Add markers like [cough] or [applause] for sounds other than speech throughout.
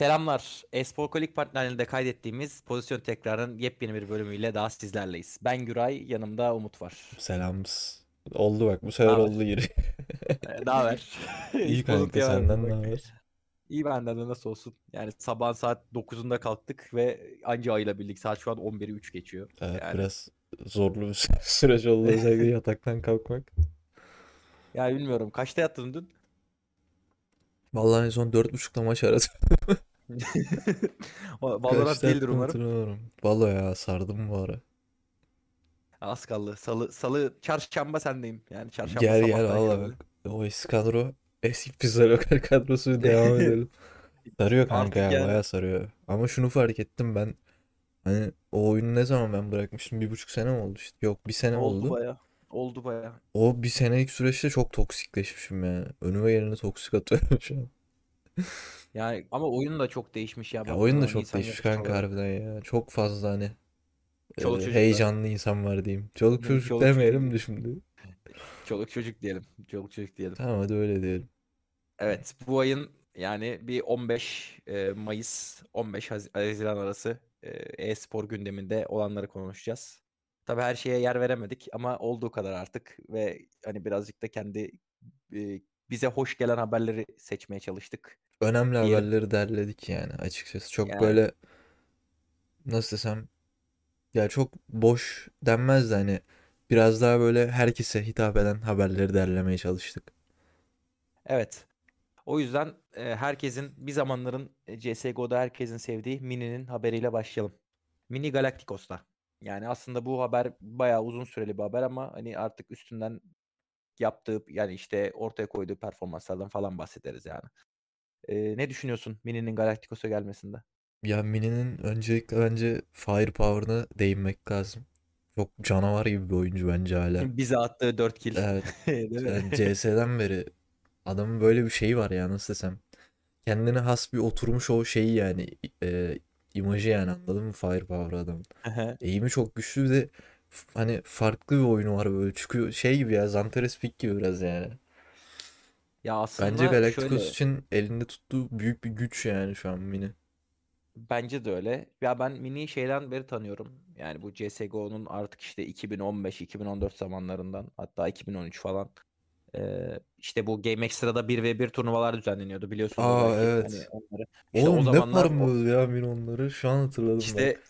Selamlar. Espor Kolik partnerliğinde kaydettiğimiz pozisyon tekrarın yepyeni bir bölümüyle daha sizlerleyiz. Ben Güray, yanımda Umut var. Selam. Oldu bak bu sefer oldu. Ee, [laughs] Ne haber? İyi Hiç kanka senden ne haber? İyi benden de nasıl olsun. Yani sabah saat 9'unda kalktık ve anca ayılabildik. Saat şu an 11'i 3 geçiyor. Evet Yani, biraz zorlu bir sü- [laughs] süreç oldu özellikle [laughs] yataktan kalkmak. yani bilmiyorum. Kaçta yattın dün? Vallahi en son 4.30'da maç aradım. [laughs] Valorant değildir umarım. Valla ya sardım bu ara. Az kaldı. Salı, salı çarşamba sendeyim. Yani çarşamba Gel gel valla bak. O eski kadro eski lokal kadrosu devam [laughs] edelim. Sarıyor kanka Artık ya yani- bayağı sarıyor. Ama şunu fark ettim ben. Hani o oyunu ne zaman ben bırakmıştım? Bir buçuk sene mi oldu işte? Yok bir sene Oldu oldu. baya. Oldu baya. O bir senelik süreçte çok toksikleşmişim yani. Önüme geleni toksik atıyorum [laughs] şu an. [laughs] Yani ama oyun da çok değişmiş ya. Ya oyun da çok değişmiş kanka harbiden ya. Çok fazla hani Çoluk e, çocuk var. heyecanlı insan var diyeyim. Çoluk çocuk çoluk demeyelim çocuk. de şimdi. [laughs] Çoluk çocuk diyelim. Çoluk çocuk diyelim. Tamam hadi öyle diyelim. Evet, bu ayın yani bir 15 e, Mayıs 15 Haz- Haziran arası e, e-spor gündeminde olanları konuşacağız. Tabii her şeye yer veremedik ama olduğu kadar artık ve hani birazcık da kendi e, bize hoş gelen haberleri seçmeye çalıştık. Önemli Diyelim. haberleri derledik yani açıkçası. Çok Yani böyle nasıl desem ya çok boş denmez de hani biraz daha böyle herkese hitap eden haberleri derlemeye çalıştık. evet. O yüzden e, herkesin bir zamanların e, CSGO'da herkesin sevdiği Mini'nin haberiyle başlayalım. Mini Galacticos'ta. Yani aslında bu haber bayağı uzun süreli bir haber ama hani artık üstünden yaptığı yani işte ortaya koyduğu performanslardan falan bahsederiz yani. Ee, ne düşünüyorsun Mini'nin Galacticos'a gelmesinde? Ya Mini'nin öncelikle bence firepower'ına değinmek lazım. Çok canavar gibi bir oyuncu bence hala. [laughs] Bize attığı 4 kill. Evet. [laughs] Değil mi? Yani CS'den beri adamın böyle bir şeyi var ya nasıl desem. Kendine has bir oturmuş o şeyi yani e, imajı yani anladın mı Firepower adamın. Eğimi çok güçlü bir de hani farklı bir oyunu var böyle çıkıyor şey gibi ya Zantares Peak gibi biraz yani. Ya Bence aslında Galacticos şöyle için elinde tuttuğu büyük bir güç yani şu an Mini. bence de öyle. Ya ben Mini'yi şeyden beri tanıyorum. Yani bu CSGO'nun artık işte 2015-2014 zamanlarından hatta 2013 falan. Ee, işte bu Game Extra'da 1v1 turnuvalar düzenleniyordu biliyorsunuz Aa belki. Hani evet. onları. İşte o Oğlum ne zamanlar o farmlıyordu ya Mini onları şu an hatırladım. İşte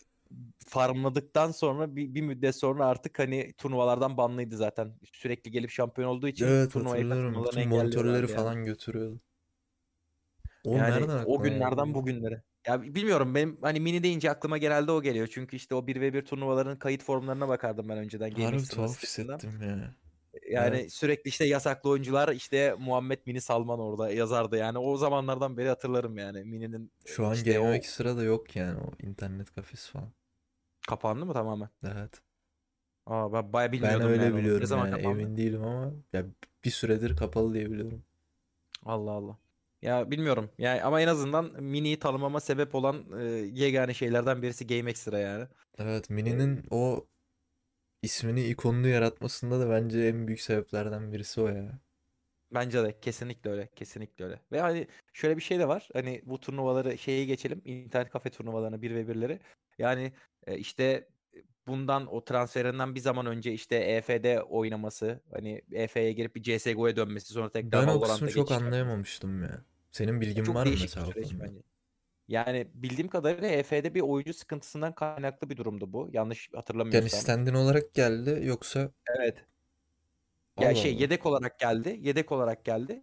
farmladıktan sonra bir, bir müddet sonra artık hani turnuvalardan banlıydı zaten. Sürekli gelip şampiyon olduğu için Evet turnuvaya katılmalarını monitörleri yani. falan götürüyordu. O Yani nereden o günlerden ya? bugünlere. Ya bilmiyorum benim hani mini deyince aklıma genelde o geliyor. Çünkü işte o 1v1 turnuvaların kayıt formlarına bakardım ben önceden Harbi tuhaf hissettim ya. Yani Evet. sürekli işte yasaklı oyuncular işte Muhammed Mini Salman orada yazardı yani. O zamanlardan beri hatırlarım yani Mini'nin Şu an işte o Game Extra da yok yani o internet kafesi falan. Kapandı mı tamamen? Evet. Aa ben baya Ben bilmiyordum öyle yani onu. Ne biliyorum zaman yani kapandı? emin değilim ama ya bir süredir kapalı diye biliyorum. Allah Allah. Ya bilmiyorum. Yani ama en azından Mini'yi tanımama sebep olan e, yegane şeylerden birisi Game Extra yani. Evet Mini'nin o ismini ikonunu yaratmasında da bence en büyük sebeplerden birisi o ya. bence de kesinlikle öyle. Kesinlikle öyle. Ve hani şöyle bir şey de var. Hani bu turnuvaları şeyi geçelim. internet kafe turnuvalarına 1v1'leri. Yani e, işte bundan o transferinden bir zaman önce işte EF'de oynaması, hani EF'ye girip bir CS:GO'ya dönmesi, sonra tekrar Ben o kısmı çok anlayamamıştım ya. Senin bilgin Çok var mı mesela o konuda? bence. Yani bildiğim kadarıyla EF'de bir oyuncu sıkıntısından kaynaklı bir durumdu bu. Yanlış Yani hatırlamıyorsam. stand-in olarak geldi yoksa Evet. Ya Allah şey Allah. yedek olarak geldi. Yedek olarak geldi.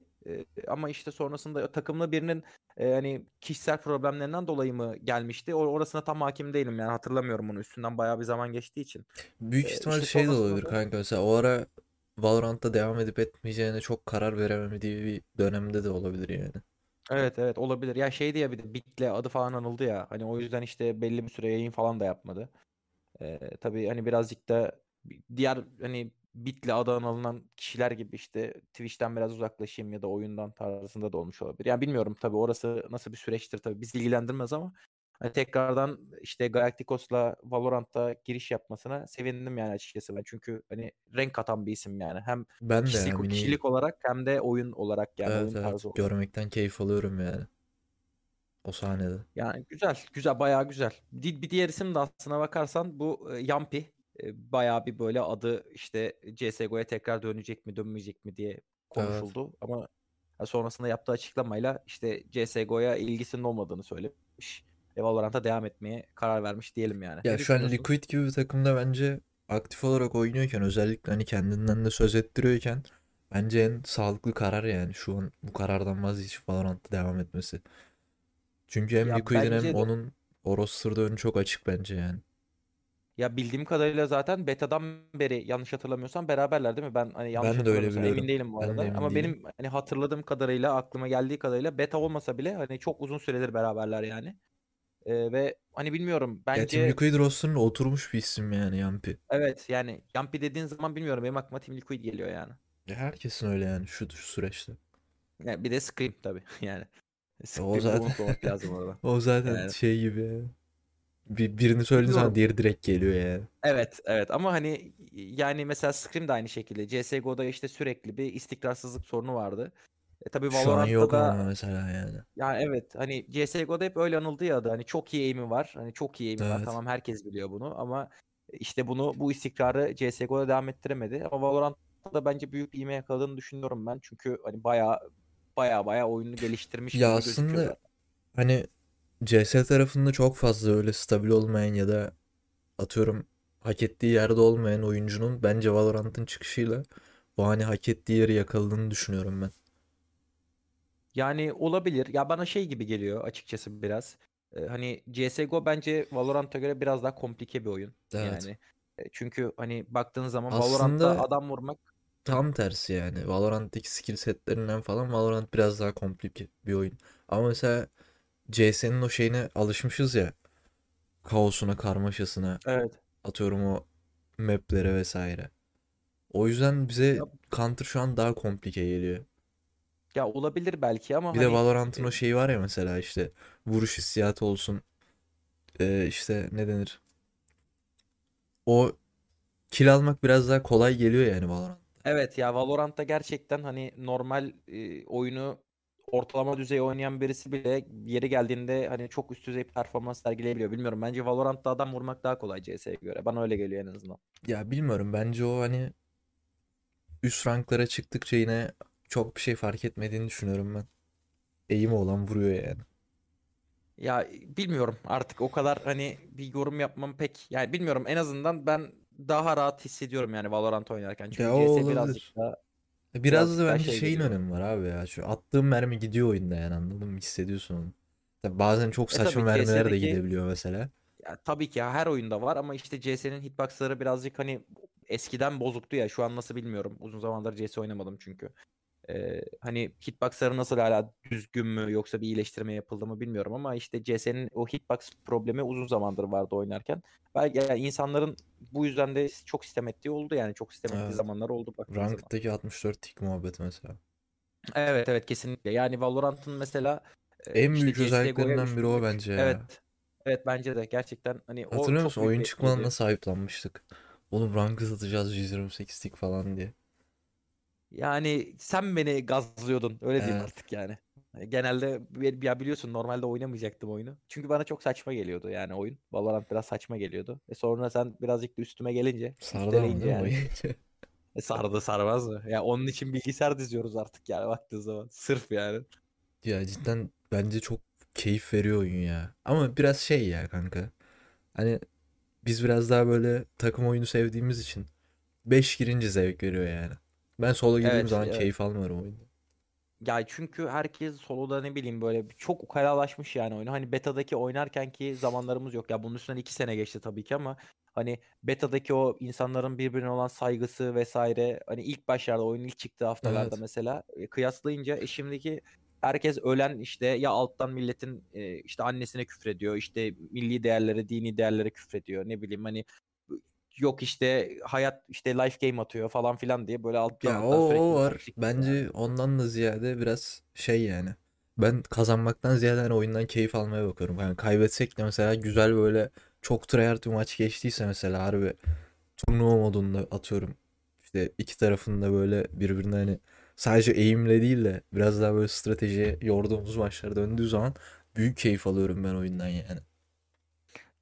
Ama işte sonrasında takımlı birinin e, hani kişisel problemlerinden dolayı mı gelmişti? O orasına tam hakim değilim yani hatırlamıyorum onu. Üstünden bayağı bir zaman geçtiği için. Büyük Ee, ihtimal işte şey de olabilir da kanka mesela o ara Valorant'ta devam edip etmeyeceğine çok karar veremediği bir dönemde de olabilir yani. evet evet olabilir. Ya şey diye bir de Bit'le adı falan anıldı ya. Hani o yüzden işte belli bir süre yayın falan da yapmadı. Ee, tabii hani birazcık da diğer hani Bit'le adı anılan kişiler gibi işte Twitch'ten biraz uzaklaşayım ya da oyundan tarzında da olmuş olabilir. Yani bilmiyorum tabii orası nasıl bir süreçtir tabii bizi ilgilendirmez ama hani tekrardan işte Galacticos'la Valorant'ta giriş yapmasına sevindim yani açıkçası ben. Çünkü hani renk katan bir isim yani. Hem Ben kişilik, ya Mini'yi kişilik olarak hem de oyun olarak yani evet oyun evet tarzı olarak. görmekten keyif alıyorum yani. o sahnede. Yani güzel, güzel, bayağı güzel. Di- Bir diğer isim de aslına bakarsan bu e, Yampi. E, Bayağı bir böyle adı işte CSGO'ya tekrar dönecek mi, dönmeyecek mi diye konuşuldu. Ama ya sonrasında yaptığı açıklamayla işte CSGO'ya ilgisinin olmadığını söylemiş. Ve Valorant'a devam etmeye karar vermiş diyelim yani. Ya Ne şu an? Liquid gibi bir takımda bence aktif olarak oynuyorken özellikle hani kendinden de söz ettiriyorken bence en sağlıklı karar yani şu an bu karardan vazgeçip Valorant'ta devam etmesi. Çünkü hem Ya Liquid'in hem de. onun o roster'da önü çok açık bence yani. Ya bildiğim kadarıyla zaten beta'dan beri yanlış hatırlamıyorsam beraberler değil mi? Ben hani yanlış Ben de öyle biliyorum. emin değilim bu Ben de arada. emin Ama değilim. benim hani hatırladığım kadarıyla aklıma geldiği kadarıyla beta olmasa bile hani çok uzun süredir beraberler yani. Ee, ve hani bilmiyorum Ya Team bence Liquid roster'ına oturmuş bir isim yani Yampi. evet yani Yampi dediğin zaman bilmiyorum benim aklıma Team Liquid geliyor yani. Ya herkesin öyle yani şu, şu süreçte. Yani bir de Scream tabii [laughs] yani. Ya o zaten [laughs] o zaten Yani şey gibi ya. Bir, birini söylediğin zaman diğeri direkt geliyor yani. Evet, evet ama hani yani mesela Scream de aynı şekilde. CSGO'da işte sürekli bir istikrarsızlık sorunu vardı. E tabii Şu an Valorant'ta yok ama da mesela yani. yani evet hani CSGO'da hep öyle anıldı ya da hani çok iyi aim'i var. Hani çok iyi aim'i var. Evet. Tamam herkes biliyor bunu ama işte bunu bu istikrarı CSGO'da devam ettiremedi. Ama Valorant'ta da bence büyük bir ivme yakaladığını düşünüyorum ben. Çünkü hani bayağı bayağı bayağı oyunu geliştirmiş Ya aslında hani CS tarafında çok fazla öyle stabil olmayan ya da atıyorum hak ettiği yerde olmayan oyuncunun bence Valorant'ın çıkışıyla bu hani hak ettiği yeri yakaladığını düşünüyorum ben. Yani olabilir. Ya bana şey gibi geliyor açıkçası biraz. Ee, hani CSGO bence Valorant'a göre biraz daha komplike bir oyun. Evet. Yani çünkü hani baktığın zaman Valorant'ta Aslında adam vurmak tam tersi yani. Valorant'taki skill setlerinden falan Valorant biraz daha komplike bir oyun. Ama mesela CS'nin o şeyine alışmışız ya. Kaosuna, karmaşasına, evet. atıyorum o maplere vesaire. O yüzden bize Counter şu an daha komplike geliyor. ya olabilir belki ama Bir de hani Valorant'ın e, o şeyi var ya mesela işte vuruş hissiyatı olsun. Ee, işte ne denir? O kill almak biraz daha kolay geliyor yani Valorant'ta. evet ya Valorant'ta gerçekten hani normal e, oyunu ortalama düzey oynayan birisi bile yeri geldiğinde hani çok üst düzey performans sergileyebiliyor. Bilmiyorum. Bence Valorant'ta adam vurmak daha kolay CS'ye göre. Bana öyle geliyor en azından. Ya bilmiyorum bence o hani üst ranklara çıktıkça yine çok bir şey fark etmediğini düşünüyorum ben. Eğimi olan vuruyor yani. Ya bilmiyorum artık o kadar hani bir yorum yapmam pek yani bilmiyorum en azından ben daha rahat hissediyorum yani Valorant oynarken. Ya Çünkü o CS olabilir. birazcık daha Biraz birazcık da bence şey şeyin geliyor. önemi var abi ya. Şu attığın mermi gidiyor oyunda yani anladın mı? Hissediyorsun onu. Tabii bazen çok E saçma tabii mermiler de gidebiliyor mesela. ya tabii ki ya her oyunda var ama işte CS'nin hitboxları birazcık hani eskiden bozuktu ya şu an nasıl bilmiyorum. Uzun zamandır CS oynamadım çünkü. Ee, hani hitboxları nasıl hala düzgün mü yoksa bir iyileştirme yapıldı mı bilmiyorum ama işte CS'nin o hitbox problemi uzun zamandır vardı oynarken. Belki yani insanların bu yüzden de çok sistem ettiği oldu yani çok sistem ettiği Evet. zamanlar oldu baktığın zaman. Ranked'daki 64 tick muhabbeti mesela. Evet evet kesinlikle. Yani Valorant'ın mesela En işte büyük özelliklerinden biri o bence ya. Evet. Evet bence de gerçekten hani o Hatırlıyor çok musun? Oyun çıkmadan nasıl hype'lanmıştık? Oğlum Ranked atacağız 128 tick falan diye. Yani sen beni gazlıyordun öyle diyeyim Evet. artık yani. Genelde ya biliyorsun normalde oynamayacaktım oyunu. Çünkü bana çok saçma geliyordu yani oyun. Valorant biraz saçma geliyordu. E sonra sen birazcık da üstüme gelince, Sardı mi yani [laughs] e sardı sarmaz mı? Ya onun için bilgisayar diziyoruz artık yani baktığın zaman. Sırf yani. Ya cidden bence çok keyif veriyor oyun ya. Ama biraz şey ya kanka. Hani biz biraz daha böyle takım oyunu sevdiğimiz için 5 girince zevk veriyor yani. Ben solo girdiğim Evet, zaman evet. keyif almıyorum oyunda. Ya çünkü herkes soloda ne bileyim böyle çok ukalalaşmış yani oyunu. Hani beta'daki oynarken ki zamanlarımız yok. Ya bunun üstünden iki sene geçti tabii ki ama hani beta'daki o insanların birbirine olan saygısı vesaire hani ilk başlarda oyunun ilk çıktığı haftalarda Evet. mesela e, kıyaslayınca e, şimdiki herkes ölen işte ya alttan milletin e, işte annesine küfrediyor işte milli değerlere dini değerlere küfrediyor ne bileyim hani yok işte hayat işte life game atıyor falan filan diye böyle alttan Ya o, o var. Bence ondan da ziyade biraz şey yani. Ben kazanmaktan ziyade hani oyundan keyif almaya bakıyorum. Yani kaybetsek de mesela güzel böyle çok tryhard bir maç geçtiyse mesela harbi turnuva modunda atıyorum. İşte iki tarafında böyle birbirine hani sadece eğimle değil de biraz daha böyle stratejiye yorduğumuz maçlar döndüğü zaman büyük keyif alıyorum ben oyundan yani.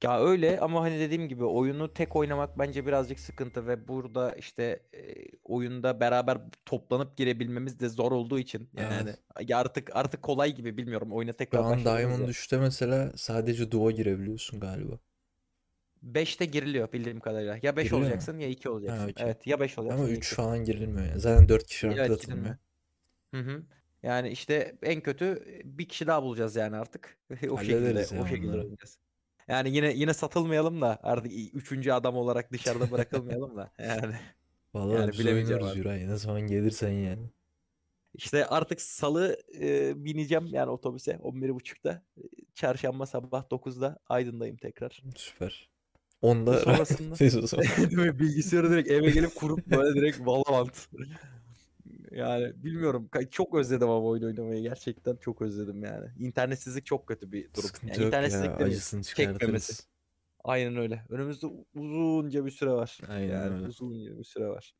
Ya öyle ama hani dediğim gibi oyunu tek oynamak bence birazcık sıkıntı ve burada işte e, oyunda beraber toplanıp girebilmemiz de zor olduğu için yani Evet. ya artık artık kolay gibi bilmiyorum oyuna Şu tekrar an başladığımızda Diamond 3'te mesela sadece duo girebiliyorsun galiba. 5'te giriliyor bildiğim kadarıyla. Ya 5 Giriliyor mu? olacaksın ya 2 Ha olacaksın. okey. Evet ya 5 Ama olacaksın ya 3 2. falan girilmiyor yani. Zaten 4 kişi ranked Evet atılmıyor. Hı hı. Yani işte en kötü bir kişi daha bulacağız yani artık. [laughs] O şekilde Hallederiz o şekilde onları. oynayacağız. Yani yine yine satılmayalım da artık üçüncü adam olarak dışarıda bırakılmayalım da [laughs] yani Vallahi yani biz. Yuray. Ne zaman gelirsen yani. İşte artık salı e, bineceğim yani otobüse 11.30'da. E, Çarşamba sabah 9'da Aydın'dayım tekrar. Süper. Onda Sonrasında? [laughs] [laughs] Bilgisayarı direkt eve gelip kurup böyle direkt Valorant. Yani bilmiyorum. Çok özledim ama oyun oynamayı. Gerçekten çok özledim yani. İnternetsizlik çok kötü bir durum. Sıkıntı Yani yok internetsizlik ya. Acısını Çekmemesi. Aynen öyle. Önümüzde uzunca bir süre var. Aynen Yani öyle. uzunca bir süre var.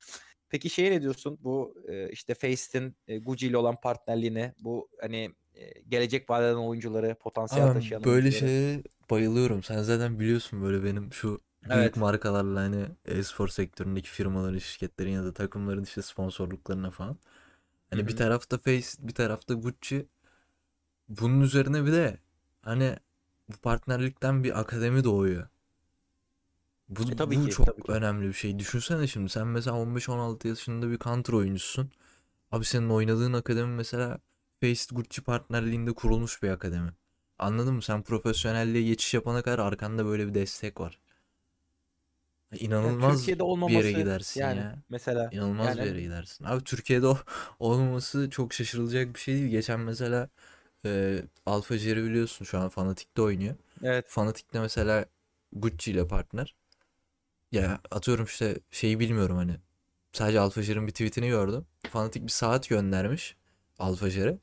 Peki şeye ne diyorsun? Bu e, işte Facet'in e, Gucci ile olan partnerliğine, bu hani e, gelecek vaat eden oyuncuları, potansiyel Ama taşıyan böyle oyuncuları. şeye bayılıyorum. Sen zaten biliyorsun böyle benim şu büyük Evet. markalarla hani e-spor sektöründeki firmaların, şirketlerin ya da takımların işte sponsorluklarına falan. Hani bir hı. tarafta Face, bir tarafta Gucci. Bunun üzerine bir de hani bu partnerlikten bir akademi doğuyor. Bu, E tabii bu ki, çok tabii ki. önemli bir şey. Düşünsene şimdi sen mesela 15-16 yaşında bir counter oyuncusun. Abi senin oynadığın akademi mesela Faced Gucci partnerliğinde kurulmuş bir akademi. Anladın mı? Sen profesyonelliğe geçiş yapana kadar arkanda böyle bir destek var. İnanılmaz Türkiye'de bir yere olmaması gidersin yani ya. mesela İnanılmaz yani bir yere gidersin. Abi Türkiye'de [laughs] olmaması çok şaşırılacak bir şey değil. Geçen mesela e, Alpha Jerry biliyorsun şu an Fanatic'te oynuyor. evet. Fanatic'te mesela Gucci ile partner. Ya atıyorum işte şeyi bilmiyorum hani. Sadece Alpha Jerry'in bir tweetini gördüm. Fanatic bir saat göndermiş Alpha Jerry.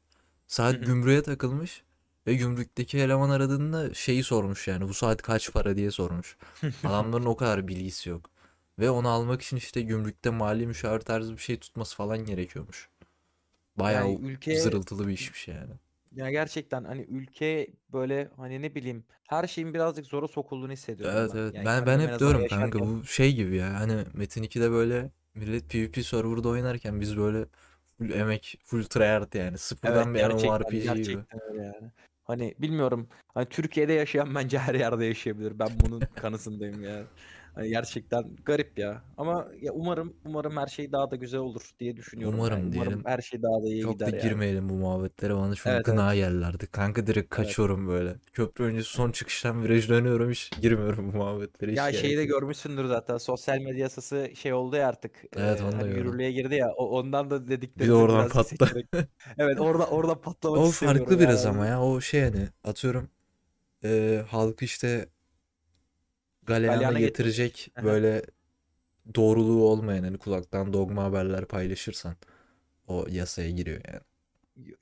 Saat gümrüğe takılmış. Ve gümrükteki eleman aradığında şeyi sormuş yani bu saat kaç para diye sormuş. [laughs] Adamların o kadar bilgisi yok. Ve onu almak için işte gümrükte mali müşavir tarzı bir şey tutması falan gerekiyormuş. Bayağı Yani ülke zırıltılı bir işmiş yani. ya gerçekten hani ülke böyle hani ne bileyim her şeyin birazcık zora sokulduğunu hissediyorum Evet ben. evet. Yani Ben ben kendim en hep azından diyorum kanka yaşarken. bu şey gibi ya. Hani Metin 2'de böyle millet PvP serverda oynarken biz böyle full emek, full tryhard yani. Evet Sıfırdan bir gerçekten MMORPG gibi. gerçekten öyle yani. Hani bilmiyorum. Hani Türkiye'de yaşayan bence her yerde yaşayabilir. Ben bunun kanısındayım yani. Hani gerçekten garip ya. Ama ya umarım umarım her şey daha da güzel olur diye düşünüyorum yani. Umarım Umarım diyelim. her şey daha da iyi Çok da gider yani. girmeyelim bu muhabbetlere. Bana şu Evet gına evet. yerlerdi. Kanka direkt Evet. kaçıyorum böyle. Köprü öncesi son çıkıştan viraj dönüyorum. Hiç girmiyorum bu muhabbetlere. Hiç Ya gerek şeyi de yok. görmüşsündür zaten. Sosyal medya yasası şey oldu ya artık. Evet Ee, onu da hani yürürlüğe girdi ya. O, ondan da Bir de oradan patla. [laughs] Evet orada orada patlamak O istemiyorum farklı biraz ama yani. ya. O şey hani atıyorum e, halkı işte galeyana getirecek böyle doğruluğu olmayan hani kulaktan dogma haberler paylaşırsan o yasaya giriyor yani.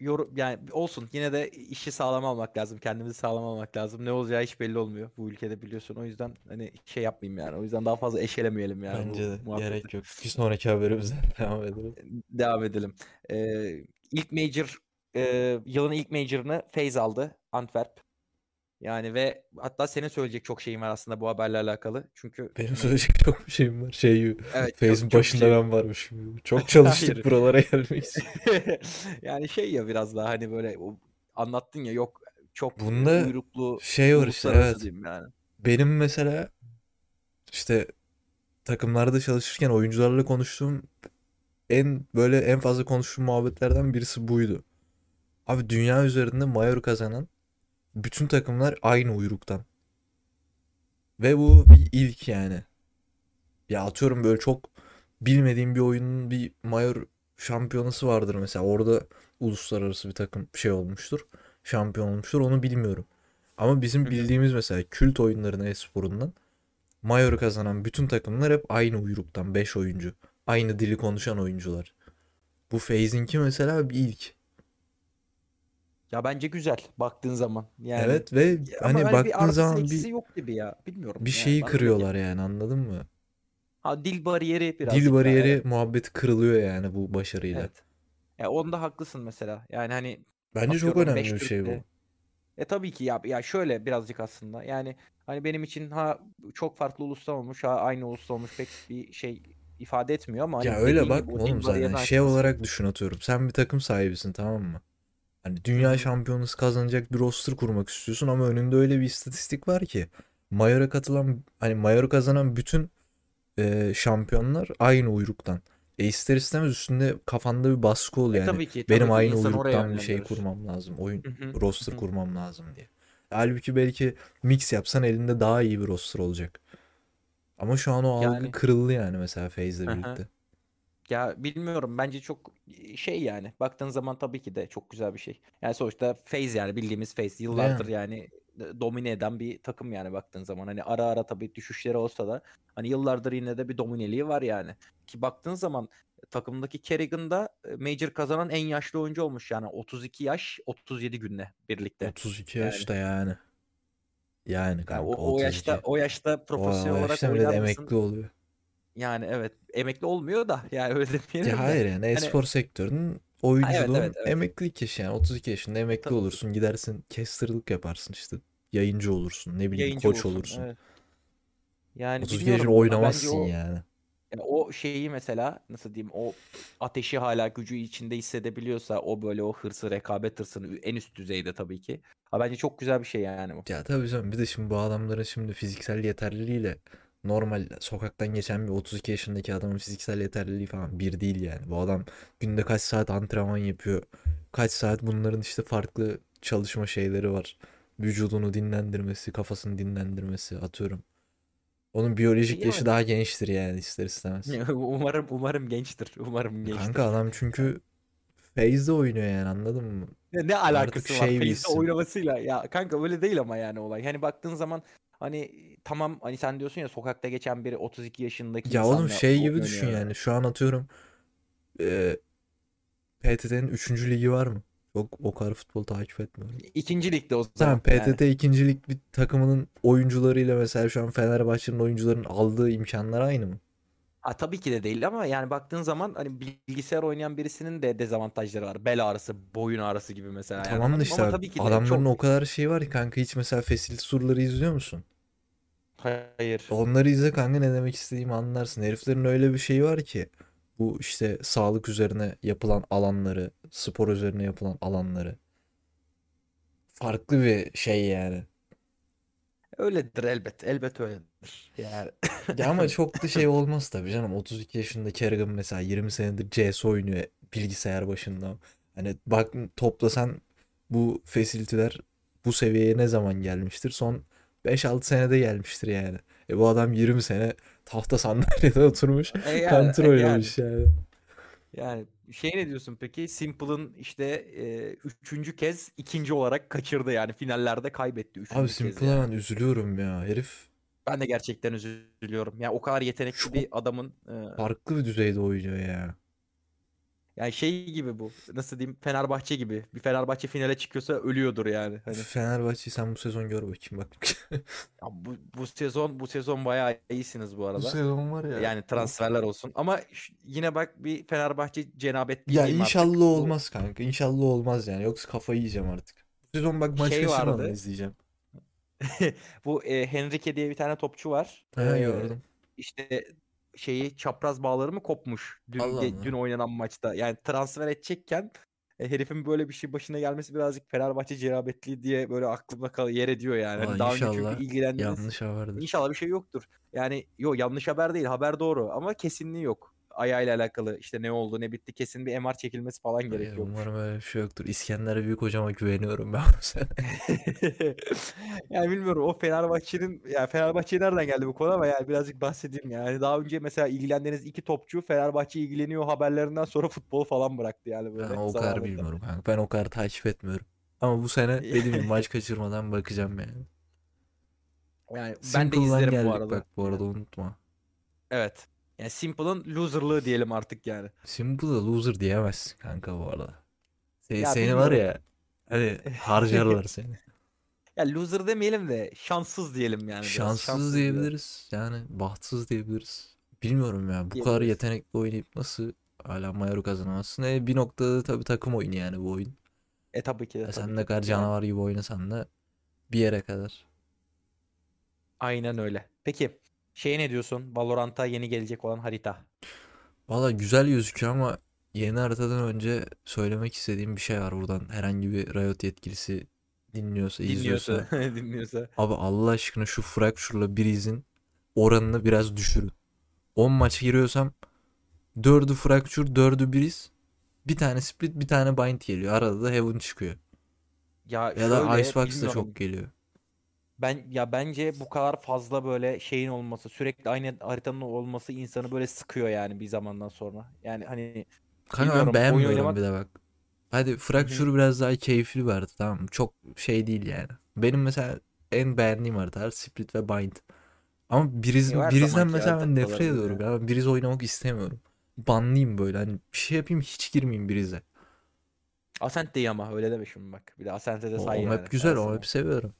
Yorum, yani olsun yine de işi sağlam almak lazım. Kendimizi sağlam almak lazım. Ne olacağı hiç belli olmuyor bu ülkede biliyorsun. O yüzden hani şey yapmayayım yani. O yüzden daha fazla eşelemeyelim yani Bence de muhabbeti. gerek yok. Bir sonraki haberimize [laughs] devam edelim. Devam edelim. Ee, ilk major e, yılın ilk major'ını FaZe aldı. Antwerp. Yani ve hatta senin söyleyecek çok şeyin var aslında bu haberle alakalı. Çünkü Benim söyleyecek çok bir şeyim var. Şey evet Face'in başında şey ben varmışım. Çok [laughs] çalıştık buralara gelmek için. [laughs] Yani şey ya biraz daha hani böyle anlattın ya yok çok Bunda uyruklu şey var işte evet. yani. Benim mesela işte takımlarda çalışırken oyuncularla konuştuğum en böyle en fazla konuştuğum muhabbetlerden birisi buydu. Abi dünya üzerinde mayor kazanan bütün takımlar aynı uyruktan. Ve bu bir ilk yani. Ya atıyorum böyle çok bilmediğim bir oyunun bir mayor şampiyonası vardır mesela. Orada uluslararası bir takım şey olmuştur. Şampiyon olmuştur. Onu bilmiyorum. Ama bizim bildiğimiz mesela kült oyunların e-sporundan mayor kazanan bütün takımlar hep aynı uyruktan 5 oyuncu. Aynı dili konuşan oyuncular. Bu FaZe'inki mesela bir ilk. Ya bence güzel baktığın zaman. Yani Evet ve ya ama hani hani bir baktığın artısı zaman eksisi bir yok gibi ya. Bilmiyorum bir yani şeyi bana öyle kırıyorlar yani anladın mı? Ha dil bariyeri Dil birazcık daha bariyeri evet. muhabbeti kırılıyor yani bu başarıyla. Evet. Ya onda haklısın mesela. Yani hani Bence çok atıyorum önemli 5 bir şey bu. Türk'le E tabii ki ya ya şöyle birazcık aslında. Yani hani benim için ha çok farklı ulustan olmuş ha aynı ulustan olmuş pek bir şey ifade etmiyor ama Ya hani öyle dediğin gibi bakma o dil oğlum zaten. bariyerini Şey aşması. olarak düşün atıyorum. Sen bir takım sahibisin tamam mı? Hani dünya şampiyonası kazanacak bir roster kurmak istiyorsun ama önünde öyle bir istatistik var ki Mayor'a katılan hani Mayor'u kazanan bütün e, şampiyonlar aynı uyruktan. E ister istemez üstünde kafanda bir baskı oluyor E yani. tabii ki Benim tabii ki aynı uyruktan bir şey kurmam lazım. Oyun Hı hı. roster Hı hı. kurmam lazım diye. Halbuki belki mix yapsan elinde daha iyi bir roster olacak. Ama şu an o algı Yani kırıldı yani mesela FaZe'le birlikte. Ya bilmiyorum bence çok şey yani baktığın zaman tabii ki de çok güzel bir şey. Yani sonuçta FaZe yani bildiğimiz FaZe yıllardır Yani. yani domine eden bir takım yani baktığın zaman. Hani ara ara tabii düşüşleri olsa da hani yıllardır yine de bir domineliği var yani. Ki baktığın zaman takımdaki Kerrigan da Major kazanan en yaşlı oyuncu olmuş yani 32 yaş 37 günle birlikte. 32 Yani yaş da yani. Yani ya kanka o, o yaşta 32. o yaşta profesyonel o olarak yaşta emekli oluyor. Yani evet emekli olmuyor da yani öyle Ya demeyelim de. hayır yani Hani e-spor sektörünün ha, evet oyunculuğun evet evet. emeklilik yaşı yani 32 yaşında emekli Tabii olursun gidersin casterlık yaparsın işte yayıncı olursun ne bileyim Yayıncı koç olursun. olursun. Evet. Yani 32 yaşında oynamazsın o yani. yani o şeyi mesela nasıl diyeyim o ateşi hala gücü içinde hissedebiliyorsa o böyle o hırsı rekabet hırsını en üst düzeyde tabii ki. Ha bence çok güzel bir şey yani bu. Ya tabii canım bir de şimdi bu adamların şimdi fiziksel yeterliliğiyle normal sokaktan geçen bir 32 yaşındaki adamın fiziksel yeterliliği falan bir değil yani. Bu adam günde kaç saat antrenman yapıyor. Kaç saat bunların işte farklı çalışma şeyleri var. Vücudunu dinlendirmesi, kafasını dinlendirmesi atıyorum. Onun biyolojik yaşı Yani daha gençtir yani ister istemez. [laughs] umarım umarım gençtir. Umarım Kanka gençtir. adam çünkü [laughs] Phase'de oynuyor yani anladın mı? Ne, ne Artık alakası var şey isim. oynamasıyla? Ya kanka öyle değil ama yani olay. Hani baktığın zaman hani tamam hani sen diyorsun ya sokakta geçen biri 32 yaşındaki Ya oğlum şey gibi düşün oynuyor. yani. Şu an atıyorum e, PTT'nin 3. ligi var mı? Çok o kadar futbol takip etmiyorum. İkinci ligde o Tamam zaman yani. PTT 2. lig bir takımının oyuncularıyla mesela şu an Fenerbahçe'nin oyuncuların aldığı imkanlar aynı mı? Ha, tabii ki de değil ama yani baktığın zaman hani bilgisayar oynayan birisinin de dezavantajları var. Bel ağrısı, boyun ağrısı gibi mesela yani Tamam da mı? işte Ama tabii ki adamların çok o kadar şeyi var ki kanka hiç mesela Facility Sur'ları izliyor musun? Hayır. Onları izle kanka ne demek istediğimi anlarsın. Heriflerin öyle bir şeyi var ki bu işte sağlık üzerine yapılan alanları, spor üzerine yapılan alanları farklı bir şey yani. Öyledir elbet. Elbet öyledir. Yani [laughs] Ya ama çok da şey olmaz tabii canım. 32 yaşında Kerrigan mesela 20 senedir CS oynuyor bilgisayar başında. Hani bak toplasan bu facility'ler bu seviyeye ne zaman gelmiştir? Son 5-6 senede gelmiştir yani. E bu adam 20 sene tahta sandalyede [laughs] oturmuş E yani, Counter e yani. oynamış yani. Yani şey ne diyorsun peki? Simple'ın işte e, üçüncü kez ikinci olarak kaçırdı yani finallerde kaybetti Abi üçüncü kez Simple'a yani. ben üzülüyorum ya. Herif Ben de gerçekten üzülüyorum. Yani o kadar yetenekli çok bir adamın e, farklı bir düzeyde oynuyor ya. Yani şey gibi bu. Nasıl diyeyim? Fenerbahçe gibi. Bir Fenerbahçe finale çıkıyorsa ölüyordur yani. Hani Fenerbahçe'yi sen bu sezon gör bakayım bak. [laughs] ya bu, bu sezon bu sezon bayağı iyisiniz bu Bu arada. sezon var ya. Yani transferler olsun. Ama yine bak bir Fenerbahçe cenabetliği Ya artık. inşallah Bu olmaz kanka. İnşallah olmaz yani. Yoksa kafayı yiyeceğim artık. Bu sezon bak maç şey kaçırmadan izleyeceğim. [laughs] Bu e, Henrique diye bir tane topçu var. Ha E, gördüm. işte şeyi çapraz bağları mı kopmuş dün Allah ge- dün oynanan maçta. Yani transfer edecekken e, herifin böyle bir şey başına gelmesi birazcık Fenerbahçe cenabetliği diye böyle aklımda kal yer ediyor yani. Hani Valla daha çünkü inşallah ilgilendiğiniz yanlış haberdir. İnşallah bir şey yoktur. Yani yok yanlış haber değil. Haber doğru ama kesinliği yok. Ayağıyla alakalı işte ne oldu ne bitti kesin bir MR çekilmesi falan Hayır, gerekiyormuş. umarım öyle bir şey yoktur. İskender Büyük hocama güveniyorum ben bu sene. [laughs] Yani bilmiyorum o Fenerbahçe'nin ya Fenerbahçe nereden geldi bu konu ama yani birazcık bahsedeyim yani. Daha önce mesela ilgilendiğiniz iki topçu Fenerbahçe ilgileniyor haberlerinden sonra futbol falan bıraktı yani Ben böyle o kadar bilmiyorum kanka. Ben o kadar takip etmiyorum. Ama bu sene [laughs] dediğim gibi maç kaçırmadan bakacağım yani. Yani ben de Simple'dan izlerim bu arada. bak bu arada Yani, unutma. evet. Yani Simple'ın loserlığı diyelim artık yani. Simple'a loser diyemezsin kanka bu arada. Se- Ya seni var ya hani harcarlar [laughs] seni. Ya loser demeyelim de şanssız diyelim yani. Şanssız Şanssız diyebiliriz. Yani bahtsız diyebiliriz. Bilmiyorum ya. Bu kadar yetenekli oynayıp nasıl hala Mayor'u kazanamazsın? E, bir noktada tabii takım oyunu yani bu oyun. E tabii ki de E sen ne de. kadar canavar gibi oynasan da bir yere kadar. aynen öyle. Peki şey ne diyorsun? Valorant'a yeni gelecek olan harita. Valla güzel gözüküyor ama yeni haritadan önce söylemek istediğim bir şey var buradan. Herhangi bir Riot yetkilisi dinliyorsa, Dinliyorsa, izliyorsa. [laughs] dinliyorsa. Abi Allah aşkına şu Fracture'la Breeze'in oranını biraz düşürün. 10 maç giriyorsam 4'ü Fracture, 4'ü Breeze. Bir tane Split, bir tane Bind geliyor. Arada da Heaven çıkıyor. Ya Ya da Icebox da çok geliyor. Ben ya bence bu kadar fazla böyle şeyin olması, sürekli aynı haritanın olması insanı böyle sıkıyor yani bir zamandan sonra. Yani hani Kanka ben beğenmiyorum oynamak bir de bak. Hadi. Fracture biraz daha keyifli bir harita tamam mı? Çok şey değil yani. Benim mesela en beğendiğim haritalar Split ve Bind. Ama her Breeze'den zamanki mesela ben nefret ediyorum. ya. Ya. Ben Breeze oynamak istemiyorum. Banlayayım böyle hani bir şey yapayım hiç girmeyeyim Breeze'e. Ascent değil ama öyle deme şimdi bak. Bir de Ascent'e de say o yani. map güzel o map seviyorum.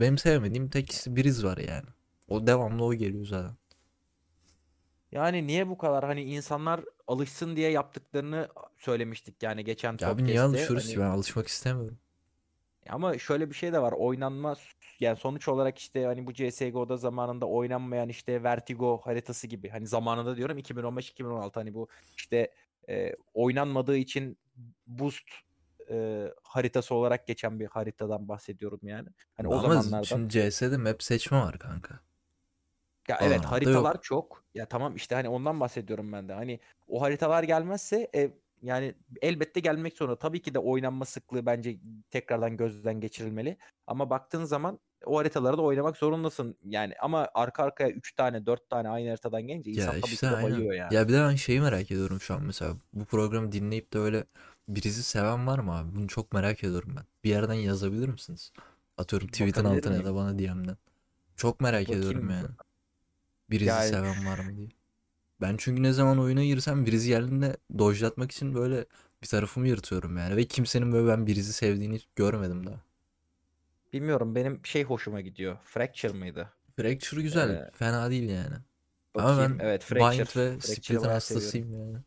Benim sevmediğim tek Breeze var yani. O devamlı o geliyor zaten. Yani niye bu kadar hani insanlar alışsın diye yaptıklarını söylemiştik yani geçen Ya abi niye podcast'te. alışıyoruz Hani ben alışmak istemiyorum. ama şöyle bir şey de var. Oynanma yani sonuç olarak işte hani bu CS:GO'da zamanında oynanmayan işte Vertigo haritası gibi. Hani zamanında diyorum 2015-2016 hani bu işte e, oynanmadığı için boost e, haritası olarak geçen bir haritadan bahsediyorum yani. Hani o Ama zamanlardan. şimdi CS'de map seçme var kanka. Ya evet Valorant'ta haritalar yok. çok. Ya tamam işte hani ondan bahsediyorum ben de. Hani o haritalar gelmezse e, yani elbette gelmek zorunda. Tabii ki de oynanma sıklığı bence tekrardan gözden geçirilmeli. Ama baktığın zaman o haritaları da oynamak zorundasın. Yani ama arka arkaya 3 tane 4 tane aynı haritadan gelince Ya insan tabii işte ki de bayıyor yani. Ya bir de ben şeyi merak ediyorum şu an mesela. Bu programı dinleyip de öyle birisi seven var mı abi? Bunu çok merak ediyorum ben. Bir yerden yazabilir misiniz? Atıyorum tweet'in Bakabilir altına ya miyim? da bana DM'den. Çok merak ediyorum Bakayım. yani. Birisi Yani seven var mı diye. Ben çünkü ne zaman oyuna girsem birisi geldiğinde dojlatmak için böyle bir tarafımı yırtıyorum yani. Ve kimsenin böyle ben birisi sevdiğini hiç görmedim daha. bilmiyorum benim şey hoşuma gidiyor. Fracture mıydı? Fracture güzel. Ee, Fena değil yani. Ama bakayım. ben Evet Bind Fracture. ve Fracture'ı Split'in bayağı seviyorum. hastasıyım yani.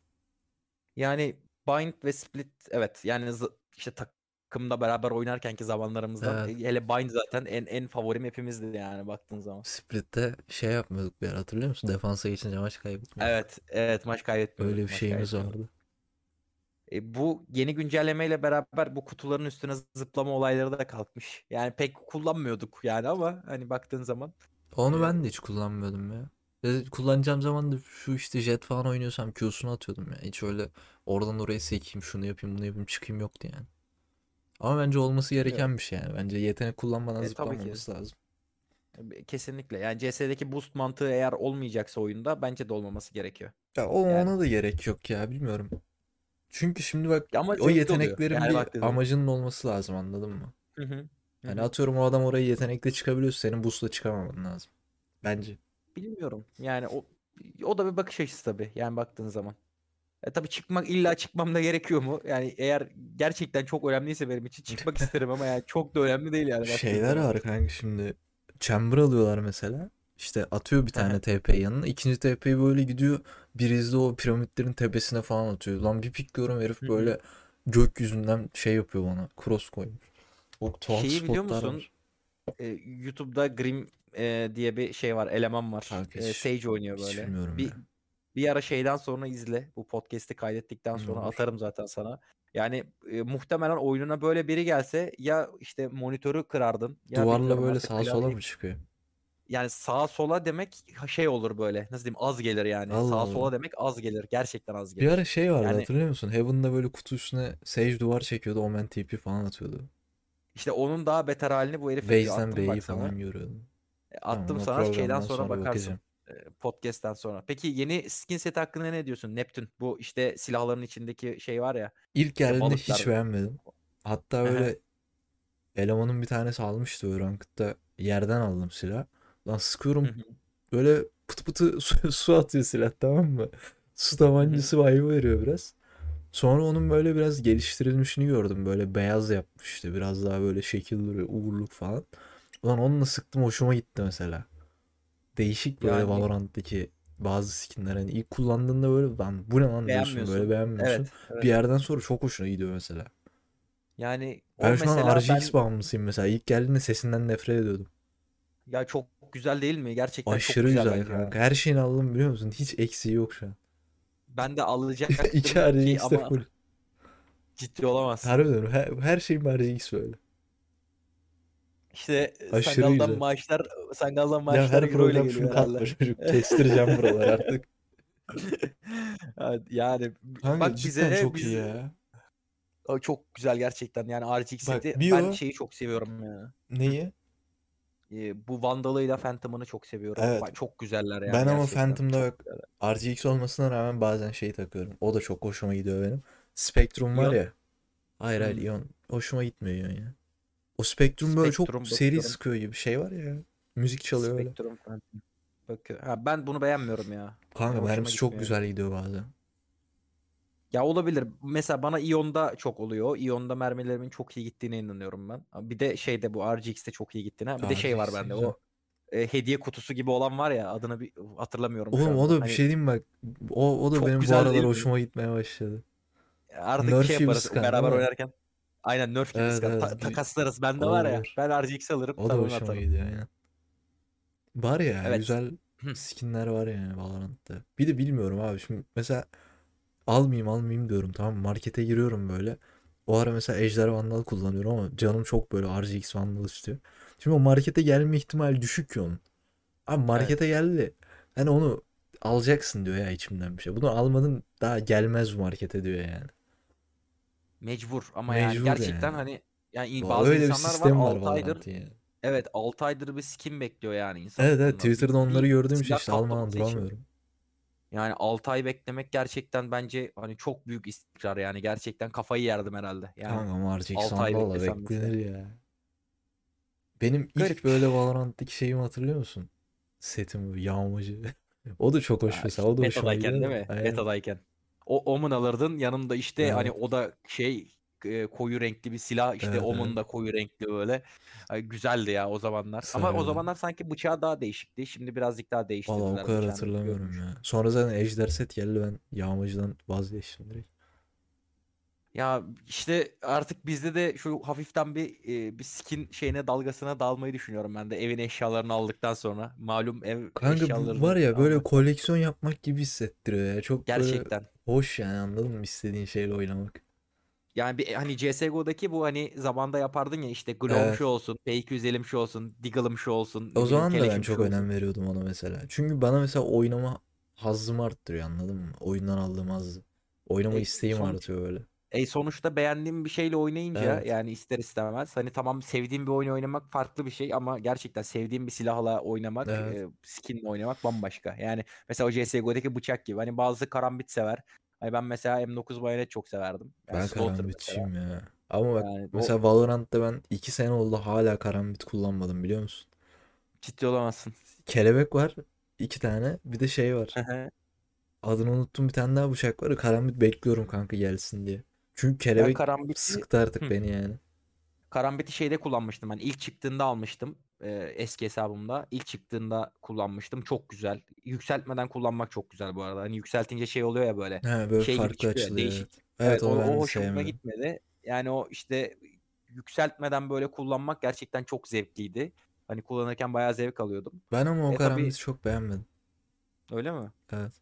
Yani Bind ve Split evet yani işte takımda beraber oynarkenki zamanlarımızdan Evet. e, hele Bind zaten en en favorim hepimizdi yani baktığın zaman. Split'te şey yapmıyorduk bir ara hatırlıyor musun? Defansa geçince maç kaybetmiyorduk. Evet, evet maç kaybetmiyorduk. Öyle bir şeyimiz vardı. E, bu yeni güncellemeyle beraber bu kutuların üstüne zıplama olayları da kalkmış. Yani pek kullanmıyorduk yani ama hani baktığın zaman Onu e, ben de hiç kullanmıyordum ya. Kullanacağım zaman da şu işte jet falan oynuyorsam Q'sunu atıyordum ya. Hiç öyle oradan oraya sekeyim, şunu yapayım, bunu yapayım, çıkayım yoktu yani. Ama bence olması gereken bir şey yani. Bence yetenek kullanmadan E, zıplamaması lazım. E, Kesinlikle. Yani CS'deki boost mantığı eğer olmayacaksa oyunda bence de olmaması gerekiyor. Ya o Yani ona da gerek yok ya bilmiyorum. Çünkü şimdi bak ama o oluyor. yeteneklerin Yani bir zaman. amacının olması lazım anladın mı? Hı hı. Hı Yani hı. atıyorum o adam oraya yetenekle çıkabiliyorsa senin boost'la çıkamaman lazım. Bence. Bilmiyorum. Yani o o da bir bakış açısı tabii. Yani baktığın zaman. E tabii çıkmak illa çıkmam da gerekiyor mu? Yani eğer gerçekten çok önemliyse benim için çıkmak [laughs] isterim ama yani çok da önemli değil yani Şeyler var kanka şimdi. Chamber alıyorlar mesela. İşte atıyor bir tane TP yanına. ikinci TP'yi böyle gidiyor. Birisi o piramitlerin tepesine falan atıyor. Lan bir pikliyorum herif böyle gökyüzünden şey yapıyor bana. Cross koymuş. Çok tuhaf Şeyi biliyor musun? var. E, YouTube'da Grim e, diye bir şey var, eleman var. Kanka E, hiç, Sage oynuyor hiç böyle. Bir ya. bir ara şeyden sonra izle. Bu podcast'i kaydettikten sonra olur. atarım zaten sana. Yani e, muhtemelen oyununa böyle biri gelse ya işte monitörü kırardın ya Duvarla böyle sağa sola mı çıkıyor? yani sağa sola demek şey olur böyle nasıl diyeyim az gelir yani. Allah Sağa Allah. sola demek az gelir. Gerçekten az Bir gelir. ara şey vardı Yani hatırlıyor musun? Heaven'da böyle kutu üstüne Sage duvar çekiyordu. Omen TP falan atıyordu. işte onun daha beter halini bu herif. Base'den B'yi falan görüyordum. E, Attım o sana şeyden sonra sonra bakarsın. bakacağım. e, Podcast'ten sonra. Peki yeni skin set hakkında ne diyorsun? Neptün. Bu işte silahların içindeki şey var ya. İlk işte geldiğinde hiç beğenmedim. Hatta böyle elemanın bir tanesi almıştı böyle Ranked'da yerden aldım silah. Lan sıkıyorum böyle pıtı pıtı [laughs] su, su atıyor silah tamam mı? Su tabancası vibe'ı veriyor biraz. Sonra onun böyle biraz geliştirilmişini gördüm. Böyle beyaz yapmış işte. Biraz daha böyle şekil duruyor. Uğurluk falan. Ulan onunla sıktım hoşuma gitti mesela. Değişik böyle Yani Valorant'taki bazı skinler. Hani ilk kullandığında böyle lan bu ne lan diyorsun böyle beğenmiyorsun. beğenmiyorsun. Evet. Bir Evet. yerden sonra çok hoşuna gidiyor mesela. Yani o Ben şu an RGX ben bağımlısıyım mesela. İlk geldiğinde sesinden nefret ediyordum. ya çok güzel değil mi? Gerçekten çok Aşırı güzel güzel ya. kanka. Her şeyini aldım biliyor musun? Hiç eksiği yok şu an. Ben de alacaktım 2 [laughs] ki RGX'te ama full. ciddi olamazsın. Harbiden her, her şeyim RGX böyle. İşte Aşırı Sangal'dan güzel. maaşlar Sangal'dan Ya maaşlar her euro ile program şunu katma çocuk. [laughs] Kestireceğim buraları artık. [laughs] Yani Kanka bak bize çok biz iyi ya. O çok güzel gerçekten. Yani RGX Bak bir ben şeyi çok seviyorum ya. neyi? [laughs] Ee, bu Vandal'ıyla Phantom'ını çok seviyorum. Evet. Bak, Çok güzeller yani Ben ama. Phantom'da güzeller. RGX olmasına rağmen bazen şey takıyorum. O da çok hoşuma gidiyor benim. Spectrum var Ion. ya. Hayır hayır Hmm. Ion. Hoşuma gitmiyor Ion ya. O Spectrum böyle çok Spectrum seri sıkıyor gibi şey var ya. Müzik çalıyor öyle. Phantom. Bakıyor. Ha, ben bunu beğenmiyorum ya. Kanka mermisi çok gitmiyor. güzel gidiyor bazen. Ya olabilir. Mesela bana Ion'da çok oluyor. Ion'da mermilerimin çok iyi gittiğine inanıyorum ben. Bir de şeyde bu RGX'te çok iyi gittiğine. Bir de şey var RGX de bende. güzel. O e, hediye kutusu gibi olan var ya adını bir hatırlamıyorum Oğlum o da bir Hani şey diyeyim bak. O, o da çok benim bu aralar hoşuma gitmeye başladı. Artık Nerf şey yaparız beraber oynarken. Aynen Nerf gibi Evet sıkan. Ta- evet. takaslarız. Bende var ya. Ben RGX alırım. O da hoşuma atarım. gidiyor aynen. Var ya Evet. güzel skinler var yani Valorant'ta. Bir de bilmiyorum abi şimdi mesela almayayım almayayım diyorum tamam markete giriyorum böyle. O ara mesela Ejder Vandal kullanıyorum ama canım çok böyle RGX Vandal istiyor. Şimdi o markete gelme ihtimali düşük ki onun. Abi markete geldi. Hani onu alacaksın diyor ya içimden bir şey. Bunu almadın daha gelmez bu markete diyor yani. Mecbur ama Mecbur yani gerçekten yani. hani yani bazı Öyle insanlar var var 6 aydır yani. evet 6 aydır bir skin bekliyor yani insan Evet evet. Twitter'da onları gördüğüm silah işte almadan duramıyorum. Yani 6 ay beklemek gerçekten bence hani çok büyük istikrar yani gerçekten kafayı yerdim herhalde. Yani Kanka ama ay mesela. beklenir ya. Benim ilk Garip. böyle Valorant'taki şeyimi hatırlıyor musun? Setim yağmacı. [laughs] O da çok hoş Ya mesela. O da hoşuma gidiyor. değil mi? Aynen. Betadayken. O Omen alırdın yanında işte hani Evet. o da şey e, koyu renkli bir silah işte Evet, Omen evet. da koyu renkli böyle. Ay, güzeldi ya o zamanlar. Ama o zamanlar sanki bıçağı daha değişikti. Şimdi birazcık daha değiştirdiler Valla o kadar hatırlamıyorum görünüş. ya. Sonra zaten Ejder set geldi ben yağmacıdan vazgeçtim direkt. Ya işte artık bizde de şu hafiften bir e, bir skin şeyine dalgasına dalmayı düşünüyorum ben de evin eşyalarını aldıktan sonra. Malum ev Kanka eşyalarını var ya böyle almak koleksiyon yapmak gibi hissettiriyor ya. Çok gerçekten. hoş yani anladın mı istediğin şeyle oynamak. Yani bir hani CS:GO'daki bu hani zamanda yapardın ya işte Glow'um Evet. şu olsun, P250'm şu olsun, Deagle'ım şu olsun, O zaman da ben çok olsun. önem veriyordum ona mesela. Çünkü bana mesela oynama hazzımı arttırıyor anladın mı? Oyundan aldığım hazzı. Oynama E, isteğim sonuç artıyor böyle. E sonuçta beğendiğim bir şeyle oynayınca Evet. yani ister istemez hani tamam sevdiğim bir oyun oynamak farklı bir şey ama gerçekten sevdiğim bir silahla oynamak, Evet. e, skinle oynamak bambaşka. Yani mesela o CS:GO'daki bıçak gibi. Hani bazı karambit sever. Hani ben mesela M9 bayonet çok severdim. Yani Ben Slaughter mesela. karambitçiyim ya. Ama bak Yani o mesela Valorant'ta ben 2 sene oldu hala karambit kullanmadım biliyor musun? ciddi olamazsın. Kelebek var. iki tane. Bir de şey var. Adını unuttum bir tane daha bıçak var. Karambit bekliyorum kanka gelsin diye. Çünkü kelebek karambiti sıktı artık Hı. beni yani. Karambit'i şeyde kullanmıştım ben. İlk çıktığında almıştım. e, eski hesabımda. İlk çıktığında kullanmıştım. Çok güzel. Yükseltmeden kullanmak çok güzel bu arada. Hani yükseltince şey oluyor ya böyle. He böyle Şey farklı açılıyor değişik. evet. Evet o, o hoşuma gitmedi. Yani o işte yükseltmeden böyle kullanmak gerçekten çok zevkliydi. Hani kullanırken bayağı zevk alıyordum. Ben ama o E tabii karambiti çok beğenmedim. öyle mi? Evet.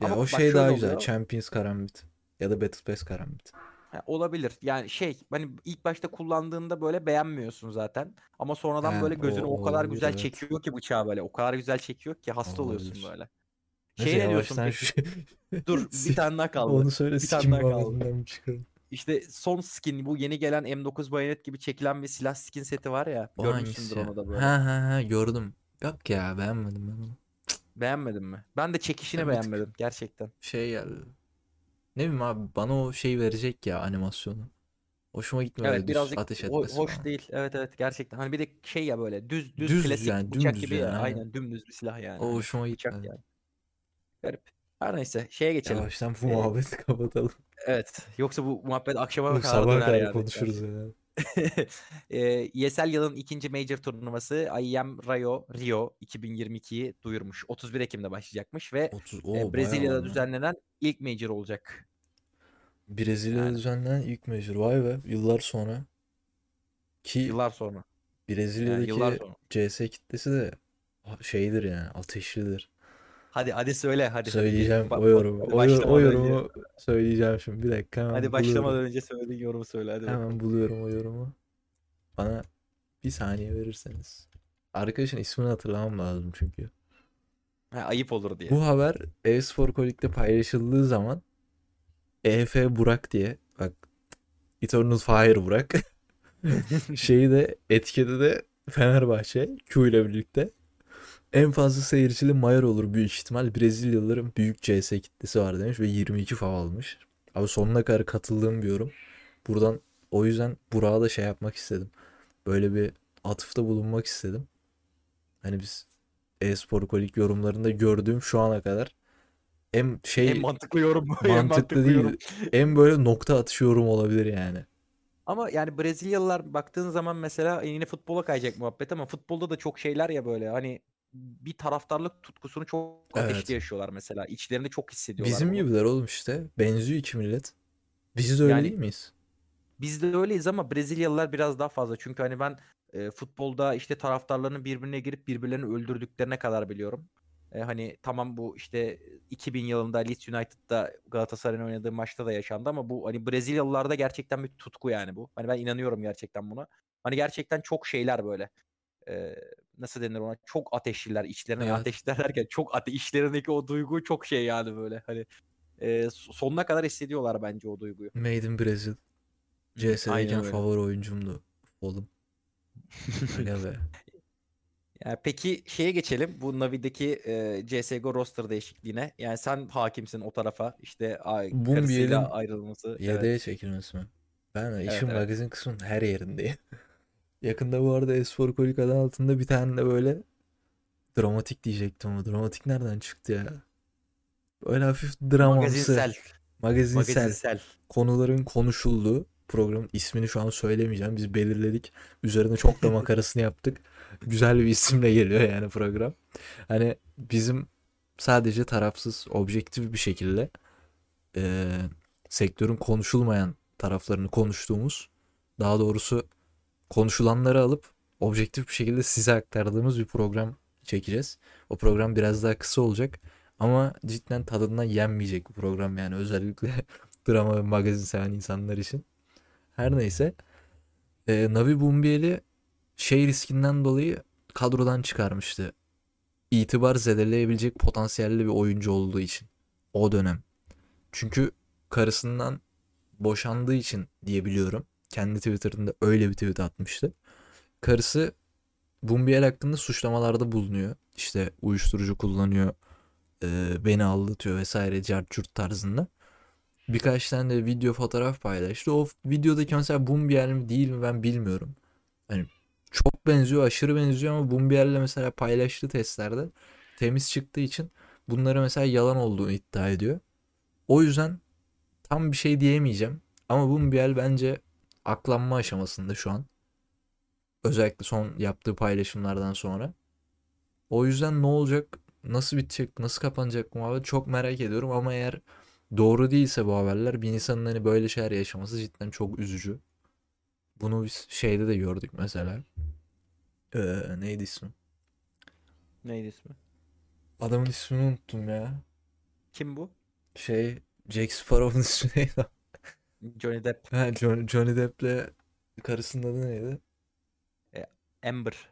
Ya Ama o şey daha güzel. oluyor. Champions karambit. Ya da Battle Pass karambit. Ha, olabilir. Yani şey hani ilk başta kullandığında böyle beğenmiyorsun zaten. Ama sonradan He böyle o gözünü o kadar olabilir güzel evet. çekiyor ki bıçağı böyle. O kadar güzel çekiyor ki hasta oluyorsun Olabilir. böyle. Neyse Şey ne diyorsun peki? şu [laughs] Dur bir tane daha kaldı. onu söyle Bir tane daha kaldı. İşte son skin bu yeni gelen M9 bayonet gibi çekilen bir silah skin seti var ya. O Görmüşsündür onu da böyle. Ha ha ha gördüm. Yok ya beğenmedim ben onu. Beğenmedin mi? Ben de çekişini tık beğenmedim gerçekten. şey geldi. Ne bileyim abi bana o şey verecek ya animasyonu. Hoşuma gitmiyor Evet düz birazcık ateş etmesi hoş falan. değil. Evet evet gerçekten. Hani bir de şey ya böyle düz düz Düz klasik yani bıçak gibi ya. yani aynen. Aynen dümdüz bir silah yani. O Hani hoşuma bıçak gitmedi. yani. Garip. Her neyse şeye geçelim. Yavaştan bu Ee, muhabbeti [laughs] kapatalım. evet. Yoksa bu muhabbet akşama Bu kadar döner kadar yani. konuşuruz ya. [laughs] Eee ESL yılın ikinci major turnuvası IEM Rio Rio 2022'yi duyurmuş. 31 Ekim'de başlayacakmış ve 30 e, o bayağı Brezilya'da düzenlenen ilk major olacak. Brezilya'da Yani düzenlenen ilk major. Vay be. Yıllar sonra. Ki yıllar sonra. Yani yıllar Brezilya'daki sonra. CS kitlesi de şeydir yani. Ateşlidir. Hadi hadi söyle hadi hadi Söyleyeceğim bak, o yorumu. hadi O, yor- o başlamadan önce yorumu söyleyeceğim şimdi. Bir dakika hadi hemen başlamadan buluyorum. önce söylediğin yorumu söyle hadi Hemen bakalım. buluyorum o yorumu. Bana bir saniye verirseniz. Arkadaşın ismini hatırlamam lazım çünkü. Ha, ayıp olur diye. Bu haber e-spor kolikte paylaşıldığı zaman EF Burak diye bak Eternal Fire Burak [laughs] şeyi de etiketi de Fenerbahçe Q ile birlikte en fazla seyircili Mayer olur büyük ihtimal Brezilyalıların büyük CS kitlesi var demiş ve 22 fav almış. Abi sonuna kadar katıldığım bir yorum. Buradan o yüzden Burak'a da şey yapmak istedim. Böyle bir atıfta bulunmak istedim. Hani biz e-spor kolik yorumlarında gördüğüm şu ana kadar en En şey mantıklı yorum. [laughs] En mantıklı mantıklı yorum. değil. En böyle nokta atışı yorum olabilir yani. Ama yani Brezilyalılar baktığın zaman mesela yine futbola kayacak muhabbet ama futbolda da çok şeyler ya böyle hani bir taraftarlık tutkusunu çok ateşli Evet. yaşıyorlar mesela. İçlerinde çok hissediyorlar Bizim bunu. gibiler oğlum işte. Benziyor iki millet. Biz de öyle Yani değil miyiz? Biz de öyleyiz ama Brezilyalılar biraz daha fazla. Çünkü hani ben e, futbolda işte taraftarlarının birbirine girip birbirlerini öldürdüklerine kadar biliyorum. E, hani tamam bu işte 2000 yılında Leeds United'da Galatasaray'ın oynadığı maçta da yaşandı ama bu hani Brezilyalılarda gerçekten bir tutku yani bu. Hani ben inanıyorum gerçekten buna. Hani gerçekten çok şeyler böyle. E, nasıl denir ona? Çok ateşliler. içlerine Evet. ateşliler derken çok ate içlerindeki o duygu çok şey yani böyle. Hani e, sonuna kadar hissediyorlar bence o duyguyu. Made in Brazil. CS'deyken öyle. favori oyuncumdu. Oğlum. [laughs] Aga be. Yani peki şeye geçelim. Bu Navi'deki e, CSGO roster değişikliğine. Yani sen hakimsin o tarafa. İşte ay, karısıyla ayrılması. yedeğe Evet. çekilmesi mi? Ben Evet işin evet. magazin kısmının her yerindeyim. [laughs] Yakında bu arada Espor Kolik adı altında bir tane de böyle dramatik diyecektim ama dramatik nereden çıktı ya? Böyle hafif dramamsı, Magazinsel. magazinsel Magazinsel. konuların konuşulduğu programın ismini şu an söylemeyeceğim. Biz belirledik. Üzerine çok da makarasını yaptık. Güzel bir isimle geliyor yani program. Hani bizim sadece tarafsız, objektif bir şekilde eee, sektörün konuşulmayan taraflarını konuştuğumuz, daha doğrusu konuşulanları alıp objektif bir şekilde size aktardığımız bir program çekeceğiz. O program biraz daha kısa olacak ama cidden tadından yenmeyecek bir program yani özellikle [laughs] drama ve magazin seven insanlar için. Her neyse e, Navi Bumbiel'i şey riskinden dolayı kadrodan çıkarmıştı. İtibar zedeleyebilecek potansiyelli bir oyuncu olduğu için o dönem. Çünkü karısından boşandığı için diye biliyorum. Kendi Twitter'ında öyle bir tweet atmıştı. Karısı Bumbiel hakkında suçlamalarda bulunuyor. İşte uyuşturucu kullanıyor, e, beni aldatıyor vesaire carçurt tarzında. Birkaç tane de video fotoğraf paylaştı. O videodaki mesela Bumbiel mi değil mi ben bilmiyorum. Hani çok benziyor, aşırı benziyor ama Bumbiel'le mesela paylaştığı testlerde temiz çıktığı için bunları mesela yalan olduğunu iddia ediyor. O yüzden tam bir şey diyemeyeceğim. Ama Bumbiel bence aklanma aşamasında şu an. Özellikle son yaptığı paylaşımlardan sonra. O yüzden ne olacak, nasıl bitecek, nasıl kapanacak bu muhabbet çok merak ediyorum. Ama eğer doğru değilse bu haberler bir insanın hani böyle şeyler yaşaması cidden çok üzücü. Bunu biz şeyde de gördük mesela. Ee, neydi ismi? Neydi ismi? Adamın ismini unuttum ya. Kim bu? Şey Jack Sparrow'un [laughs] ismi neydi? Johnny Depp. Ha, John, Johnny Depp'le karısının adı neydi? Amber.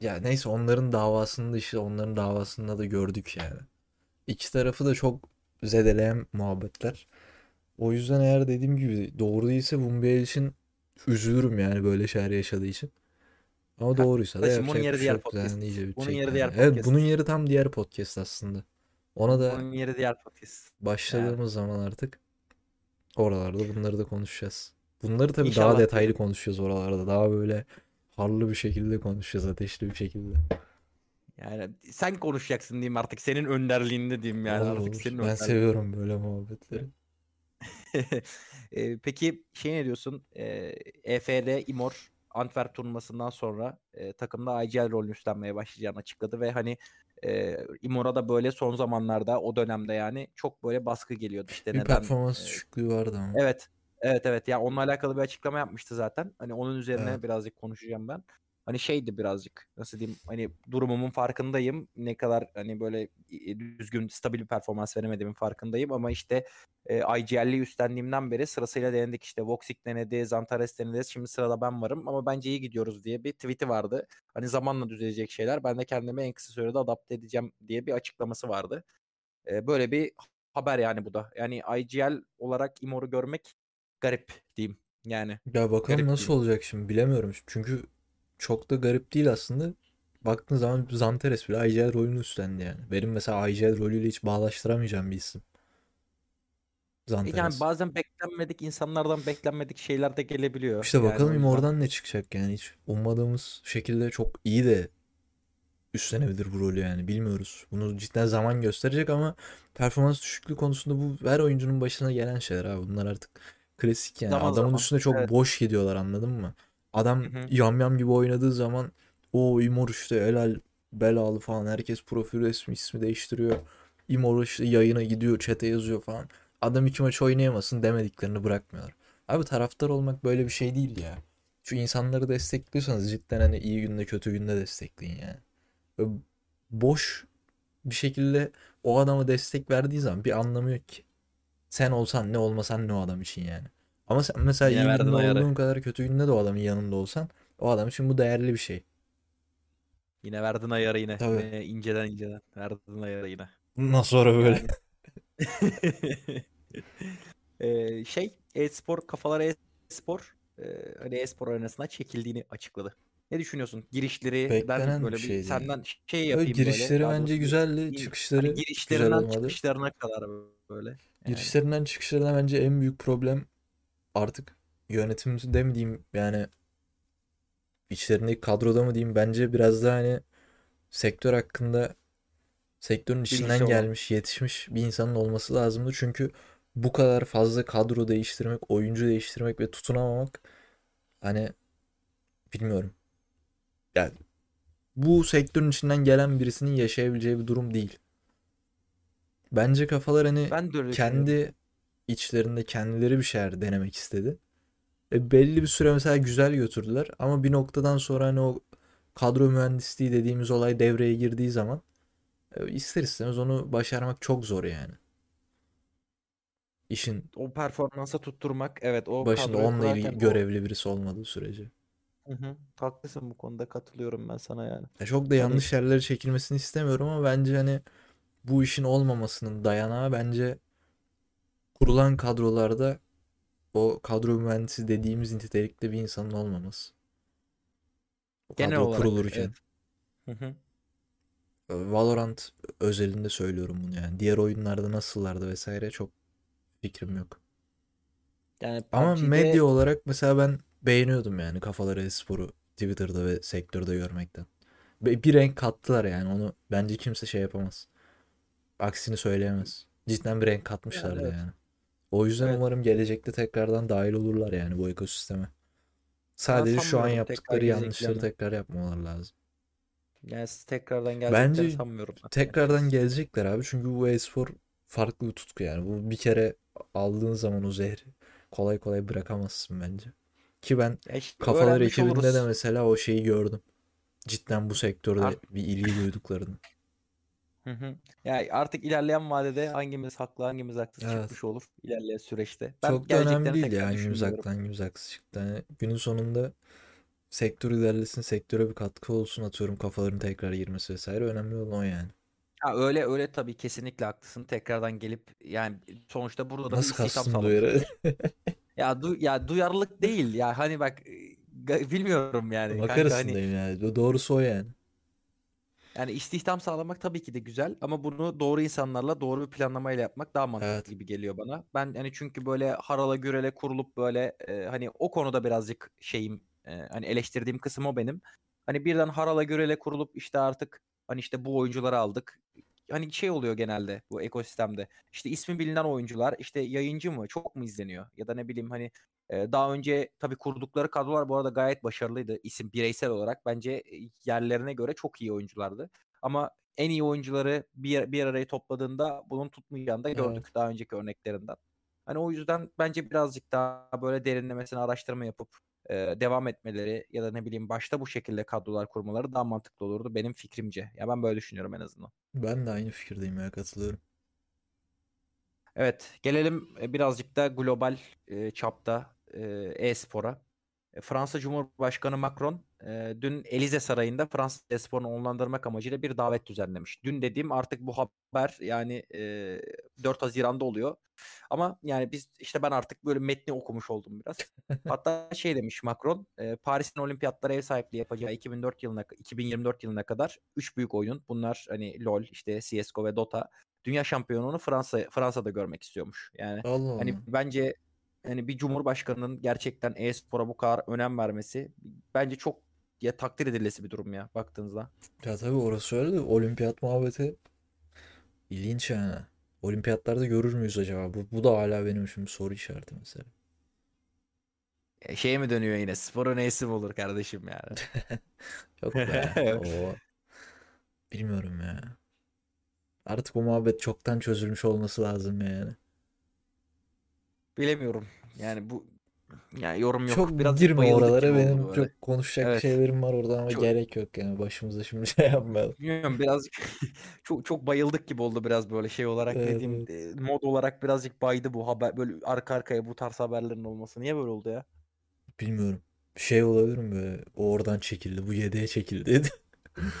Ya neyse onların davasında işte onların davasında da gördük yani. İki tarafı da çok zedeleyen muhabbetler. O yüzden eğer dediğim gibi doğru değilse Bumbiel için üzülürüm yani böyle şeyler yaşadığı için. Ama doğruysa da Kardeşim, bunun yapacak yeri şey diğer podcast. Yani iyice Bunun yeri yani. diğer Evet podcast. bunun yeri tam diğer podcast aslında. Ona da Bunun yeri diğer podcast. başladığımız zaman artık oralarda bunları da konuşacağız. Bunları tabii İnşallah daha detaylı diyelim. konuşacağız oralarda. Daha böyle harlı bir şekilde konuşacağız. Ateşli bir şekilde. Yani sen konuşacaksın diyeyim artık. Senin önderliğinde diyeyim yani Olur, artık olur. senin Ben önderliğinde. seviyorum böyle muhabbetleri. [laughs] E, peki şey ne diyorsun? E, EFL, Imor Antwerp turnuvasından sonra e, takımda IGL rolünü üstlenmeye başlayacağını açıkladı ve hani e, Imora'da böyle son zamanlarda o dönemde yani çok böyle baskı geliyordu işte Bir neden performans e, düşüklüğü vardı ama. Evet. Evet evet. Ya onunla alakalı bir açıklama yapmıştı zaten. Hani onun üzerine Evet. birazcık konuşacağım ben. Hani şeydi birazcık nasıl diyeyim hani durumumun farkındayım. Ne kadar hani böyle düzgün stabil bir performans veremediğimin farkındayım ama işte e, IGL'yi üstlendiğimden beri sırasıyla denedik işte Voxic denedi, Zantares denedi. Şimdi sırada ben varım ama bence iyi gidiyoruz diye bir tweet'i vardı. Hani zamanla düzelecek şeyler. Ben de kendimi en kısa sürede adapte edeceğim diye bir açıklaması vardı. E, böyle bir haber yani bu da. Yani IGL olarak Imor'u görmek garip diyeyim. Yani Ya bakalım garip nasıl diyeyim. olacak şimdi bilemiyorum. Çünkü çok da garip değil aslında. Baktığın zaman Zanteres bile IGL rolünü üstlendi yani. Benim mesela IGL rolüyle hiç bağlaştıramayacağım bir isim. E, Yani Zanteres. bazen beklenmedik insanlardan beklenmedik şeyler de gelebiliyor. İşte Yani bakalım yüzden oradan ne çıkacak yani hiç ummadığımız şekilde çok iyi de üstlenebilir bu rolü yani bilmiyoruz. Bunu cidden zaman gösterecek ama performans düşüklüğü konusunda bu her oyuncunun başına gelen şeyler abi. Bunlar artık klasik yani. zaman Adamın zaman. üstüne çok Evet. boş gidiyorlar anladın mı? Adam Hı hı. yamyam gibi oynadığı zaman o Imor işte helal belalı falan herkes profil resmi ismi değiştiriyor. Imor işte yayına gidiyor çete yazıyor falan. Adam iki maç oynayamasın demediklerini bırakmıyorlar. Abi taraftar olmak böyle bir şey değil ya. Şu insanları destekliyorsanız cidden hani iyi günde kötü günde destekleyin yani. Böyle boş bir şekilde o adama destek verdiği zaman bir anlamı yok ki. Sen olsan ne olmasan ne o adam için yani. Ama sen mesela Yine iyi verdin günde ayarı. olduğun kadar kötü günde de o adamın yanında olsan o adam için bu değerli bir şey. Yine verdin ayarı yine. Tabii. Yine inceden inceden. Verdin ayarı yine. Bundan sonra böyle. [laughs] Ee, şey e-spor kafalar e-spor e, hani e-spor arenasına çekildiğini açıkladı. Ne düşünüyorsun? Girişlerinden Beklenen böyle bir bir şeydi senden şey Böyle yapayım böyle. girişleri daha bence doğrusu güzeldi. Çıkışları Hani güzel girişlerinden olmadı. çıkışlarına kadar böyle. Yani. Girişlerinden çıkışlarına bence en büyük problem artık yönetimde mi diyeyim yani içlerindeki kadroda mı diyeyim bence biraz da hani sektör hakkında sektörün içinden Bilgisi olan. gelmiş yetişmiş bir insanın olması lazımdı. Çünkü bu kadar fazla kadro değiştirmek, oyuncu değiştirmek ve tutunamamak hani bilmiyorum. Yani bu sektörün içinden gelen birisinin yaşayabileceği bir durum değil. Bence kafalar hani Ben kendi içlerinde kendileri bir şeyler denemek istedi. E belli bir süre mesela güzel götürdüler ama bir noktadan sonra hani o kadro mühendisliği dediğimiz olay devreye girdiği zaman e, ister istemez onu başarmak çok zor yani. İşin O performansa tutturmak evet o başında kadroyu onunla ilgili o görevli birisi olmadığı sürece. Hı hı. Haklısın bu konuda katılıyorum ben sana yani. Ya çok da Hani yanlış yerlere çekilmesini istemiyorum ama bence hani bu işin olmamasının dayanağı bence kurulan kadrolarda o kadro mühendisi dediğimiz nitelikte bir insanın olmaması. O genel kadro olarak kurulurken. evet. Hı hı. Valorant özelinde söylüyorum bunu yani. Diğer oyunlarda nasıllardı vesaire çok fikrim yok. Yani Ama PUBG'de medya olarak mesela ben beğeniyordum yani kafaları sporu Twitter'da ve sektörde görmekten. Bir renk kattılar yani onu bence kimse şey yapamaz. Aksini söyleyemez. Cidden bir renk yani katmışlardı evet. yani. O yüzden Evet. umarım gelecekte tekrardan dahil olurlar yani bu ekosisteme. Sadece şu an yaptıkları yanlışları tekrar yapmamaları lazım. Yani tekrardan geleceklerini Bence sanmıyorum ben. tekrardan gelecekler abi çünkü bu e-spor farklı bir tutku yani. Bu bir kere aldığın zaman o zehri kolay kolay bırakamazsın bence. Ki ben işte kafalar ekibinde de oluruz. mesela o şeyi gördüm. Cidden bu sektörde Art bir ilgi duyduklarını. Hı hı. Yani artık ilerleyen vadede hangimiz haklı hangimiz haksız Evet. çıkmış olur ilerleyen süreçte. Ben Çok da önemli değil ya hangimiz haklı hangimiz haksız çıktı. Yani günün sonunda sektör ilerlesin, sektöre bir katkı olsun atıyorum kafaların tekrar girmesi vesaire. Önemli olan o yani. Ha öyle öyle tabii kesinlikle haklısın. Tekrardan gelip yani sonuçta burada da Nasıl kastın duyarı? Ya du ya duyarlılık değil ya hani bak e, bilmiyorum yani kanka hani yani. Do- Doğrusu o yani. Yani istihdam sağlamak tabii ki de güzel ama bunu doğru insanlarla doğru bir planlamayla yapmak daha mantıklı Evet. gibi geliyor bana. Ben hani çünkü böyle harala gürele kurulup böyle e, hani o konuda birazcık şeyim e, hani eleştirdiğim kısım o benim. Hani birden harala gürele kurulup işte artık hani işte bu oyuncuları aldık. Hani şey oluyor genelde bu ekosistemde. İşte ismi bilinen oyuncular işte yayıncı mı çok mu izleniyor ya da ne bileyim hani Daha önce tabii kurdukları kadrolar bu arada gayet başarılıydı. İsim bireysel olarak bence yerlerine göre çok iyi oyunculardı. Ama en iyi oyuncuları bir, bir araya topladığında bunun tutmayacağını da Evet. gördük daha önceki örneklerinden. Hani o yüzden bence birazcık daha böyle derinlemesine araştırma yapıp e, devam etmeleri ya da ne bileyim başta bu şekilde kadrolar kurmaları daha mantıklı olurdu benim fikrimce. Ya ben böyle düşünüyorum en azından. Ben de aynı fikirdeyim ya katılıyorum. Evet, gelelim e, birazcık da global e, çapta e, e-spora. E, Fransa Cumhurbaşkanı Macron e, dün Elize Sarayı'nda Fransa e-sporunu onlandırmak amacıyla bir davet düzenlemiş. Dün dediğim artık bu haber yani e, 4 Haziran'da oluyor. Ama yani biz işte ben artık böyle metni okumuş oldum biraz. [laughs] Hatta şey demiş Macron, e, Paris'in olimpiyatlara ev sahipliği yapacağı 2004 yılına 2024 yılına kadar 3 büyük oyun. Bunlar hani LoL, işte CS:GO ve Dota. Dünya şampiyonluğunu Fransa Fransa'da görmek istiyormuş. Yani Allah Hani Allah. bence hani bir cumhurbaşkanının gerçekten e-spora bu kadar önem vermesi bence çok ya takdir edilesi bir durum ya baktığınızda. Ya tabii orası öyle de olimpiyat muhabbeti ilginç yani. Olimpiyatlarda görür müyüz acaba? Bu, bu da hala benim için bir soru işareti mesela. Şeye mi dönüyor yine? Sporun neysi mi olur kardeşim yani? [laughs] Yok be. [laughs] O bilmiyorum ya. Artık o muhabbet çoktan çözülmüş olması lazım yani. Bilemiyorum. Yani bu yani yorum yok. Çok Biraz girme bayıldık oralara benim böyle. çok konuşacak Evet. şeylerim var orada ama Çok- gerek yok yani başımıza şimdi [laughs] şey yapmayalım. Bilmiyorum birazcık [laughs] çok çok bayıldık gibi oldu biraz böyle şey olarak Evet, ne diyeyim e, mod olarak birazcık baydı bu haber böyle arka arkaya bu tarz haberlerin olması. Niye böyle oldu ya? Bilmiyorum. Şey olabilir mi böyle o oradan çekildi bu yedeğe çekildi. [laughs]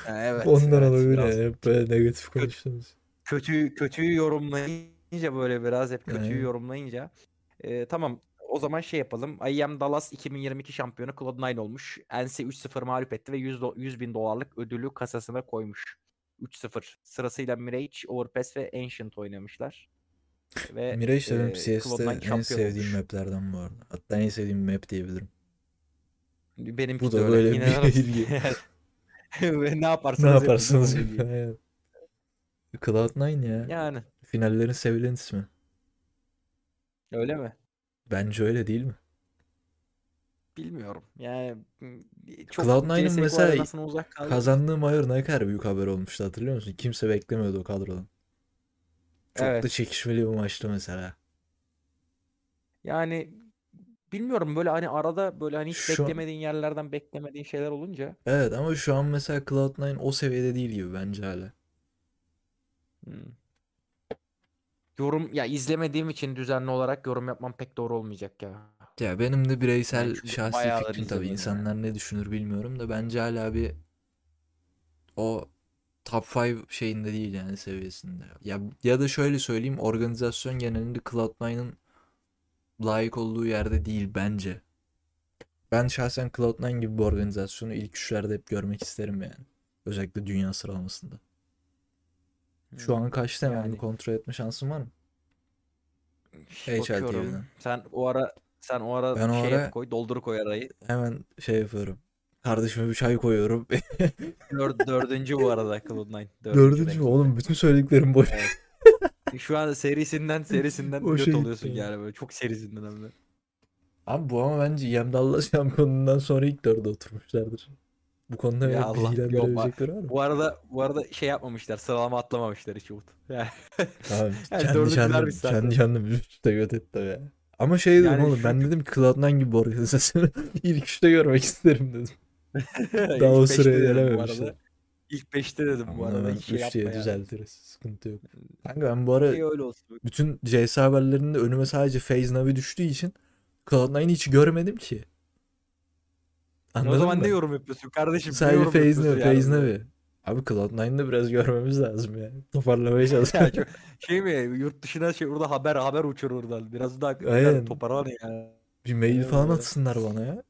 Ha, evet. Ondan evet, olabilir biraz yani hep böyle negatif konuştuğumuz. kötü kötüyü yorumlayınca böyle biraz hep kötüyü Aynen. yorumlayınca e, tamam o zaman şey yapalım. IEM Dallas 2022 şampiyonu Cloud9 olmuş. NC 3-0 mağlup etti ve 100, do- 100 bin dolarlık ödülü kasasına koymuş. 3-0. Sırasıyla Mirage, Overpass ve Ancient oynamışlar. Ve Mirage de benim e, CS'de Cloud9 en sevdiğim olmuş. maplerden bu arada. Hatta en sevdiğim map diyebilirim. Benimki Bu de da öyle. böyle bir bilgi. [laughs] Ve ne yaparsanız Ne yaparsanız yapın. bilgi? Aynen. Cloud9 ya. Yani Finallerin sevilen ismi. öyle mi? Bence öyle değil mi? Bilmiyorum. Yani çok Cloud9'ın CS:GO mesela. Kazandığı mayor ne kadar büyük haber olmuştu hatırlıyor musun? Kimse beklemiyordu o kadrodan. Çok da Evet. çekişmeli bir maçtı mesela. Yani bilmiyorum böyle hani arada böyle hani hiç Şu an- beklemediğin yerlerden beklemediğin şeyler olunca Evet ama şu an mesela Cloud9 o seviyede değil gibi bence hala. hmm. yorum ya izlemediğim için düzenli olarak yorum yapmam pek doğru olmayacak ya. Ya benim de bireysel çünkü şahsi bayağıdır fikrim tabii izlemiyorum yani. insanlar ne düşünür bilmiyorum da bence hala bir o top 5 şeyinde değil yani seviyesinde. Ya ya da şöyle söyleyeyim organizasyon genelinde Cloud9'ın layık olduğu yerde değil bence. Ben şahsen Cloud9 gibi bir organizasyonu ilk üçlerde hep görmek isterim yani. Özellikle dünya sıralamasında. Şu Hmm. an kaçta hemen bir Yani kontrol etme şansın var mı? HLTV'den. Sen o ara sen o ara Ben şey ara- koy, doldur koy arayı. Hemen şey yapıyorum. Kardeşime bir çay koyuyorum. Dör, dördüncü bu arada Cloud9. [laughs] Dördüncü mü? ranking. Oğlum bütün söylediklerim boş. Şu an serisinden serisinden O göt şey oluyorsun gitti. yani böyle çok serisinden hem de. Abi bu ama bence Yem Dallas şampiyonundan sonra ilk dörde oturmuşlardır. Bu konuda Ya beni Allah, yok, bilgilendirebilecekleri var mı? Bu arada bu arada şey yapmamışlar. Sıralama atlamamışlar hiç Umut. [laughs] Yani, Abi [laughs] Yani kendi dördüncüler kendim, biz zaten. kendi kendim bir üçte göt etti ya. Ama şey dedim Yani oğlum şu- ben dedim ki Cloud9 gibi bir organizasyonu [laughs] ilk üçte görmek isterim dedim. Daha o beşte sıraya bu gelememişler. İlk 5'te dedim bu arada. hemen Hiç şey 3 yapma diye yani. düzeltiriz. Sıkıntı yok. Kanka ben bu ara İyi öyle olsun. bütün CS haberlerinde önüme sadece FaZe Navi düştüğü için Cloud9'ı hiç görmedim ki. Anladın o zaman mı? ne yorum yapıyorsun kardeşim? Ne Sadece yorum FaZe yapıyorsun Navi, yani FaZe? Navi. Abi Cloud9'da biraz görmemiz lazım ya. Toparlamaya [laughs] Ya çok, şey mi yurt dışına şey burada haber haber uçur oradan. Biraz daha Aynen. Toparlan ya. Bir mail falan atsınlar bana ya.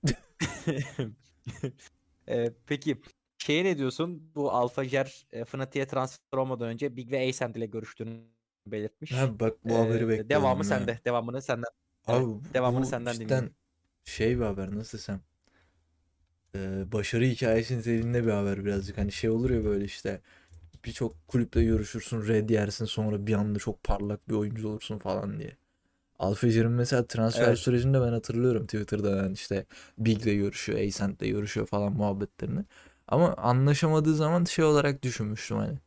Ee, [laughs] peki şeye ne diyorsun? Bu Alfajer e, Fnatic'e transfer olmadan önce Big ve Ascent ile görüştüğünü belirtmiş. Ha bak bu Ee, haberi bekliyordum devamı ya. sende. Devamını senden. Abi Evet, devamını senden dinleyelim. şey bir haber nasıl desem. Ee, başarı hikayesi niteliğinde bir haber birazcık. Hani şey olur ya böyle işte birçok kulüple görüşürsün, red yersin sonra bir anda çok parlak bir oyuncu olursun falan diye. Alfajer'in mesela transfer Evet. sürecinde ben hatırlıyorum Twitter'da ben işte Big'le görüşüyor, Ascent'le görüşüyor falan muhabbetlerini. Ama anlaşamadığı zaman şey olarak düşünmüştüm hani.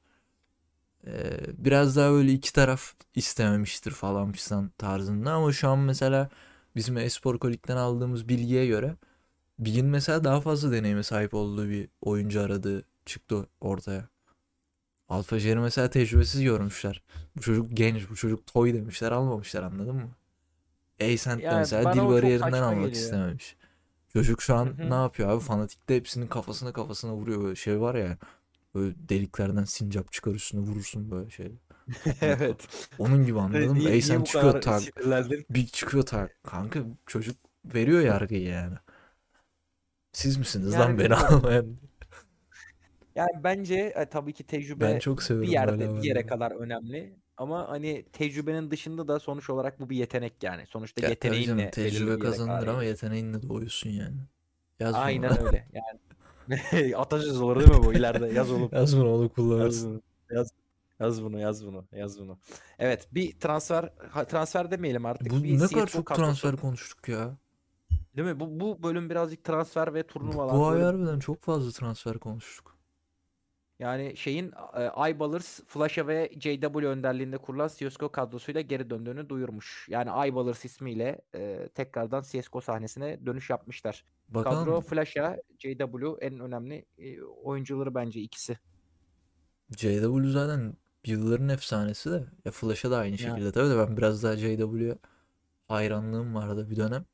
Ee, biraz daha böyle iki taraf istememiştir falan fistan tarzında ama şu an mesela bizim Espor Kolik'ten aldığımız bilgiye göre Big'in mesela daha fazla deneyime sahip olduğu bir oyuncu aradığı çıktı ortaya. Alfa Jerry mesela tecrübesiz görmüşler. Bu çocuk genç, bu çocuk toy demişler, almamışlar anladın mı? Ascent de mesela dil bariyerinden almak geliyor. istememiş. Çocuk şu an ne yapıyor abi? Fanatikte hepsinin kafasına kafasına vuruyor böyle şey var ya. Böyle deliklerden sincap çıkar üstüne vurursun böyle şey. [laughs] Evet. Onun gibi anladın mı? Niye, niye Ascent bu çıkıyor tak. Big çıkıyor tak. Kanka çocuk veriyor yargıyı yani. Siz misiniz Yani lan beni almayan? Yani bence e, tabii ki tecrübe Ben çok bir yerde bir yere kadar önemli. Ama hani tecrübenin dışında da sonuç olarak bu bir yetenek yani. Sonuçta Ya canım yeteneğinle belirli tecrübe kazanılır ama yeteneğinle doğuyorsun yani. Yaz bunu. Aynen öyle. [laughs] Yani [laughs] atasözü olur değil mi bu ileride? Yaz oğlum. Yaz bunu onu Yaz kullanırsın. bunu. Yaz, yaz bunu, yaz bunu, yaz bunu. Evet, bir transfer transfer demeyelim artık. Bu Bir ne kadar çok kadrosu. transfer konuştuk ya. Değil mi? Bu bu bölüm birazcık transfer ve Bu, turnuvalar bu ay böyle harbiden çok fazla transfer konuştuk. Yani şeyin e, Flasha ve JW önderliğinde kurulan CS:GO kadrosuyla geri döndüğünü duyurmuş. Yani iBallers ismiyle e, tekrardan CS:GO sahnesine dönüş yapmışlar. Kadro Bakalım Flasha, JW en önemli e, oyuncuları bence ikisi. JW zaten yılların efsanesi de. Ya Flash'a da aynı şekilde. Tabii de ben biraz daha JW'ye hayranlığım vardı bir dönem.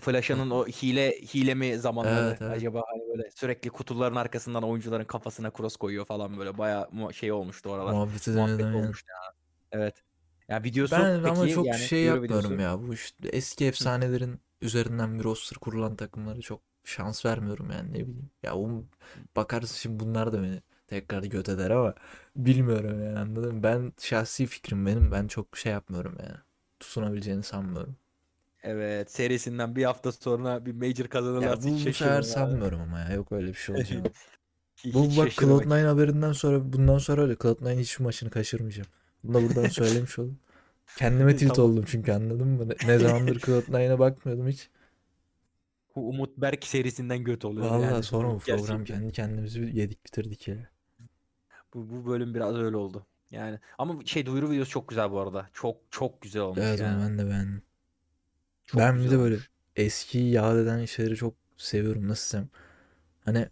Flash'ın o hile hile mi zamanları Evet evet. acaba hani böyle sürekli kutuların arkasından oyuncuların kafasına cross koyuyor falan böyle bayağı mu- şey olmuştu oralar. Muhabbeti Muhabbet yani. olmuştu ya. Evet. Ya videosu Ben ama peki çok yani şey yapmıyorum videosu. ya. Bu işte eski efsanelerin üzerinden bir roster kurulan takımlara çok şans vermiyorum yani ne bileyim. Ya o bakarsın şimdi bunlar da beni tekrar göt eder ama bilmiyorum yani anladın mı? Ben şahsi fikrim benim. Ben çok şey yapmıyorum yani. Tutunabileceğini sanmıyorum. Evet serisinden bir hafta sonra bir major Ya kazanırlarsa bu, hiç bu sefer şaşırmam sanmıyorum ama ya. Yok öyle bir şey. [laughs] Hiç Bu bak şaşırmak. Cloud9 haberinden sonra bundan sonra öyle Cloud9 hiçbir maçını kaçırmayacağım. Bunu da buradan söylemiş oldum. Kendime [laughs] tilt Tamam. oldum çünkü anladın mı? Ne, ne zamandır Cloud9'a bakmıyordum hiç. Bu Umut Berk serisinden göt oluyor Vallahi yani. sonra bu program Gerçekten. kendi kendimizi yedik bitirdik ya. Bu, bu bölüm biraz öyle oldu. Yani ama şey duyuru videosu çok güzel bu arada. Çok çok güzel olmuş Evet onu yani. ben de beğendim. Çok Ben bir de böyle eski yad eden şeyleri çok seviyorum. Nasıl desem. Hani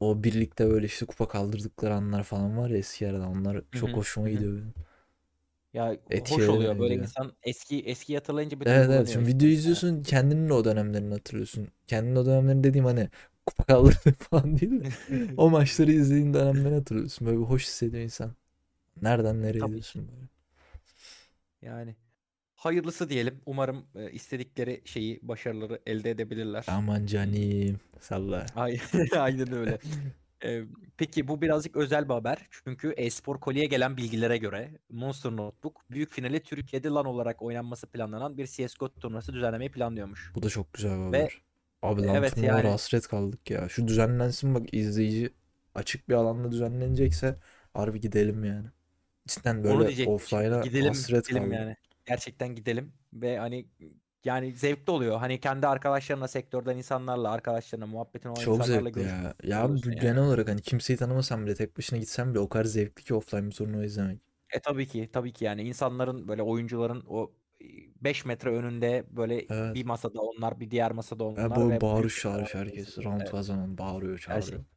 o birlikte böyle işte kupa kaldırdıkları anlar falan var ya eski arada. Onlar çok hı, hoşuma hı hı. gidiyor benim. Ya Etki hoş oluyor böyle diyor. insan eski eski hatırlayınca bir Evet evet şimdi video Yani. izliyorsun kendinin de o dönemlerini hatırlıyorsun. Kendinin o dönemlerini dediğim hani kupa kaldırdı [laughs] falan değil de [laughs] o maçları izlediğin dönemleri hatırlıyorsun. Böyle bir hoş hissediyor insan. Nereden nereye Tabii diyorsun böyle. Yani hayırlısı diyelim. Umarım e, istedikleri şeyi, başarıları elde edebilirler. Aman canim salla. Ay- [laughs] Aynen öyle. Ee, peki bu birazcık özel bir haber. Çünkü e-spor kolye gelen bilgilere göre Monster Notebook büyük finali Türkiye'de LAN olarak oynanması planlanan bir CSGO turnuvası düzenlemeyi planlıyormuş. Bu da çok güzel bir Ve haber. Abi lan evet yani hasret kaldık ya. Şu düzenlensin bak izleyici açık bir alanda düzenlenecekse harbi gidelim yani. Cidden böyle offline'a hasret gidelim kaldım. yani. Gerçekten gidelim ve hani yani zevkli oluyor. Hani kendi arkadaşlarına, sektörden insanlarla, arkadaşlarına, muhabbetin olan Çok insanlarla zevkli ya. Ya bu oluyorsun genel yani. olarak hani kimseyi tanımasam bile tek başına gitsem bile o kadar zevkli ki offline bir turnuva izlemek. E tabii ki, tabii ki yani insanların böyle oyuncuların o 5 metre önünde böyle Evet. bir masada onlar, bir diğer masada Ya onlar böyle ve büyük bağırış çağırış herkes. Round Evet. bağırıyor çağırıyor. Gerçek.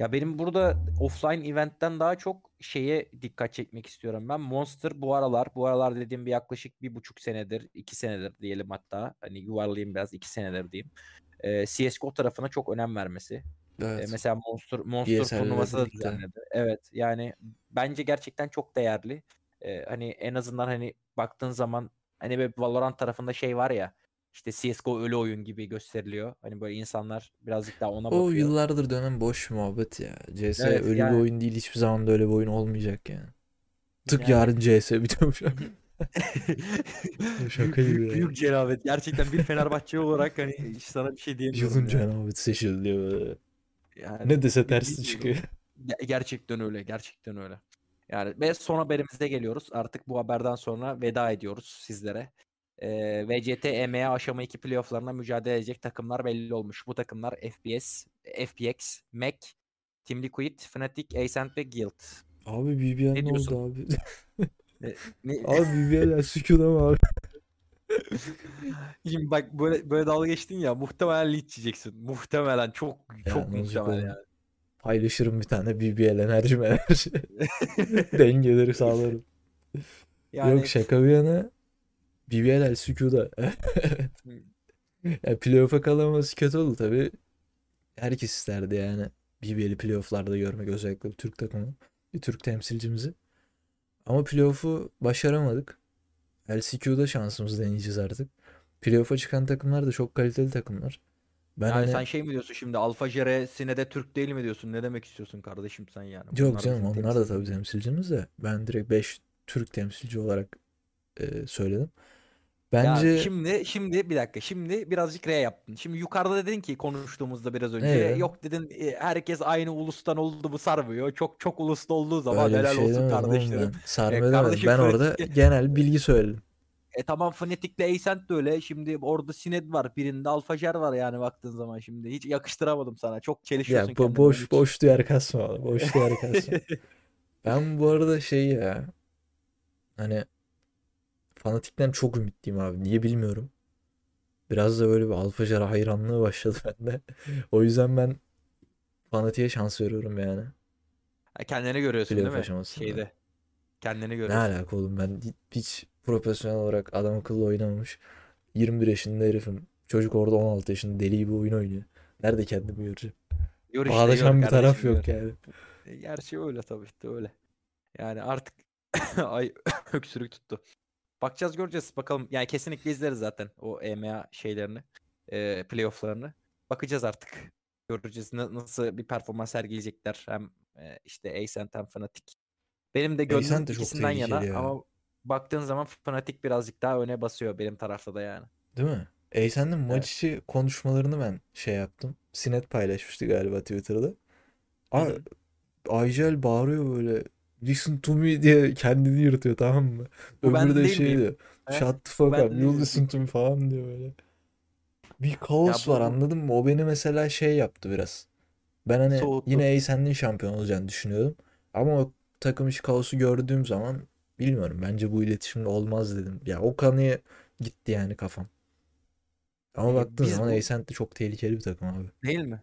Ya benim burada offline eventten daha çok şeye dikkat çekmek istiyorum ben. Monster bu aralar, bu aralar dediğim bir yaklaşık bir buçuk senedir, iki senedir diyelim hatta. Hani yuvarlayayım biraz iki senedir diyeyim. Ee, CSGO tarafına çok önem vermesi. Evet. mesela Monster Monster ESL ile turnuvası da düzenledi. Evet yani bence gerçekten çok değerli. Ee, hani en azından hani baktığın zaman hani böyle Valorant tarafında şey var ya işte CSGO ölü oyun gibi gösteriliyor. Hani böyle insanlar birazcık daha ona O bakıyor. yıllardır dönen boş muhabbet ya. CS Evet bir yani oyun değil. Hiçbir zaman da öyle bir oyun olmayacak yani. Tık yani yarın CS bitiyormuş. [laughs] Şaka gibi ya. büyük cenabet. Gerçekten bir Fenerbahçe olarak hani sana bir şey diyemiyorum Yılın yani. cenabeti seçildi böyle. Yani Ne dese tersi çıkıyor. Ge- Gerçekten öyle. Gerçekten öyle. Yani ve son haberimize geliyoruz. Artık bu haberden sonra veda ediyoruz sizlere. Ee, VCT EMEA aşama 2 playofflarında mücadele edecek takımlar belli olmuş. Bu takımlar FPS, FPX, MAC, Team Liquid, Fnatic, Ascent ve Guild. Abi BBL ne diyorsun? oldu abi? Ne- [laughs] abi BBL sükûda mı abi? Şimdi bak böyle böyle dalga geçtin ya muhtemelen linç yiyeceksin. Muhtemelen çok Ya çok ne muhtemelen yani. Paylaşırım bir tane BBL enerji enerji. [laughs] Dengeleri sağlarım. Yani Yok şaka bir yana BBL sükûda. [laughs] Evet. Ya playoff'a kalamaması kötü oldu tabii. Herkes isterdi yani. BBL'i playoff'larda görmek özellikle bir Türk takımı. Bir Türk temsilcimizi. Ama playoff'u başaramadık. LCQ'da şansımızı deneyeceğiz artık. Playoff'a çıkan takımlar da çok kaliteli takımlar. Ben yani hani sen şey mi diyorsun şimdi Alfa Jere de Türk değil mi diyorsun? Ne demek istiyorsun kardeşim sen yani? yok Bunlar canım onlar da tabii temsilcimiz. temsilcimiz de ben direkt 5 Türk temsilci olarak e, söyledim. Ya Bence şimdi şimdi bir dakika şimdi birazcık R yaptın. Şimdi yukarıda dedin ki konuştuğumuzda biraz önce Ee? yok dedin e, herkes aynı ulustan oldu mu sarmıyor. Çok çok uluslu olduğu zaman öyle helal şey olsun kardeşlerim. ben. [laughs] E, kardeşim Ben orada [laughs] genel bilgi söyledim. E tamam Fnatic'le Ascent de öyle. Şimdi orada Sined var. Birinde Alfajer var yani baktığın zaman şimdi. Hiç yakıştıramadım sana. Çok Ya çelişiyorsun bo- kendinden boş hiç. boş duyar kasma. Boş duyar kasma. [laughs] Ben bu arada şey ya hani fanatikten çok ümitliyim abi. Niye bilmiyorum. Biraz da böyle bir Alfa Jara hayranlığı başladı [laughs] bende. O yüzden ben fanatiğe şans veriyorum yani. Ha, Kendini görüyorsun Playoff değil mi? aşamasında. Şeyde. Kendini Ne görüyorsun. alaka oğlum ben hiç, profesyonel olarak adam akıllı oynamamış. 21 yaşında herifim. Çocuk orada 16 yaşında deli gibi oyun oynuyor. Nerede kendimi göreceğim? Gör işte, Bağdaşan gör bir taraf kardeşim, yok gör. yani. E, Gerçi öyle tabii ki de öyle. Yani artık [laughs] ay [coughs] öksürük tuttu. Bakacağız göreceğiz bakalım. Yani kesinlikle izleriz zaten o EMEA şeylerini. E, playofflarını. Bakacağız artık. Göreceğiz na- nasıl bir performans sergileyecekler. Hem e, işte Ascent hem Fnatic. Benim de gönlüm de ikisinden yana ya. ama baktığın zaman Fnatic birazcık daha öne basıyor benim tarafta da yani. Değil mi? Eysen'in maç Evet. içi konuşmalarını ben şey yaptım. Sinet paylaşmıştı galiba Twitter'da. Hı Aa, hı. Aygel bağırıyor böyle. Listen to me diye kendini yırtıyor tamam mı? Bu ben Öbürü de değil şey miyim? diyor. He? Shut the fuck ben up. değil You miyim? listen to me falan diyor böyle. Bir kaos bu- var anladın mı? O beni mesela şey yaptı biraz. Ben hani Soğuttu. yine Eysen'in şampiyon olacağını düşünüyordum. Ama o takım içi kaosu gördüğüm zaman bilmiyorum. Bence bu iletişimde olmaz dedim. Ya o kanıya gitti yani kafam. Ama Ee, baktığın biz zaman bu- Ascent de çok tehlikeli bir takım abi. Değil mi?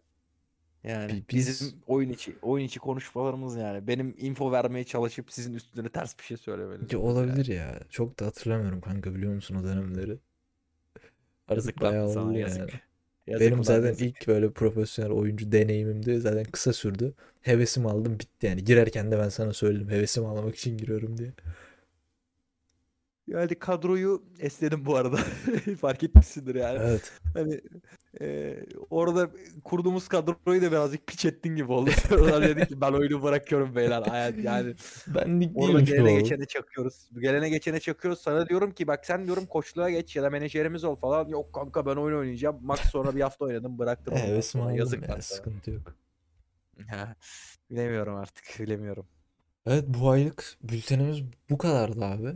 Yani Bi- biz- bizim oyun içi oyun içi konuşmalarımız yani benim info vermeye çalışıp sizin üstüne ters bir şey söylemeniz. Ya olur yani. olabilir ya. Çok da hatırlamıyorum kanka biliyor musun o dönemleri? Yazık lan sana yazık. yani. Yazık Benim zaten yazık. ilk böyle profesyonel oyuncu deneyimimdi. Zaten kısa sürdü. Hevesimi aldım bitti yani. Girerken de ben sana söyledim. Hevesimi almak için giriyorum diye. Yani kadroyu esnedim bu arada. [laughs] Fark etmişsindir yani. Evet. Hani e, orada kurduğumuz kadroyu da birazcık piç ettin gibi oldu. [laughs] Sonra dedik ki ben oyunu bırakıyorum beyler. Yani, yani [laughs] Benlik orada değilmiş gelene geçene çakıyoruz. Gelene geçene çakıyoruz. Sana diyorum ki bak sen diyorum koçluğa geç ya da menajerimiz ol falan. Yok kanka ben oyun oynayacağım. Max sonra bir hafta oynadım bıraktım. aldım Yazık ya. Sıkıntı yok. Bilemiyorum artık. Bilemiyorum. Evet bu aylık bültenimiz bu kadardı abi.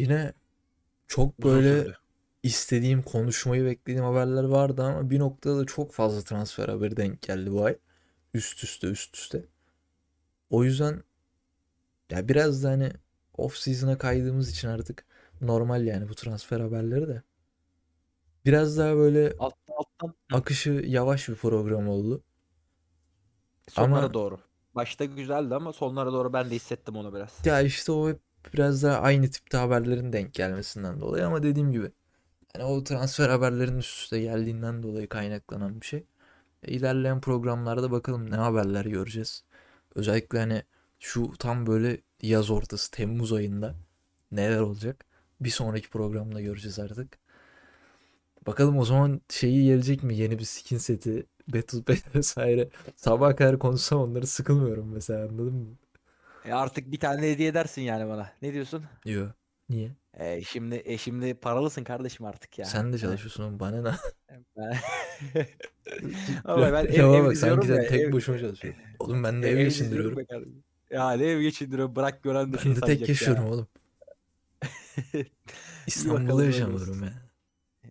Yine çok böyle istediğim konuşmayı beklediğim haberler vardı ama bir noktada da çok fazla transfer haberi denk geldi bu ay. Üst üste üst üste. O yüzden ya biraz da hani off season'a kaydığımız için artık normal yani bu transfer haberleri de. Biraz daha böyle Alttan alttan akışı yavaş bir program oldu. sonlara Ama- doğru. Başta güzeldi ama sonlara doğru ben de hissettim onu biraz. Ya işte o hep biraz daha aynı tipte haberlerin denk gelmesinden dolayı ama dediğim gibi yani o transfer haberlerin üst üste geldiğinden dolayı kaynaklanan bir şey. E, ilerleyen programlarda bakalım ne haberler göreceğiz. Özellikle hani şu tam böyle yaz ortası Temmuz ayında neler olacak. Bir sonraki programda göreceğiz artık. Bakalım o zaman şeyi gelecek mi? Yeni bir skin seti, Battle Pass [laughs] vesaire. Sabaha kadar konuşsam onları sıkılmıyorum mesela anladın mı? E artık bir tane hediye edersin yani bana. Ne diyorsun? Yok. Niye? E şimdi e şimdi paralısın kardeşim artık ya. Sen de çalışıyorsun oğlum bana ne? ben... [laughs] Ama ben ev, ev bak sanki sen tek ev- başıma çalışıyorum. Oğlum ben de ev ev izliyorum geçindiriyorum. Ya ne ev geçindiriyorum bırak gören de Ben de tek sanacak ya. yaşıyorum oğlum. [laughs] İstanbul'da yaşamıyorum ya.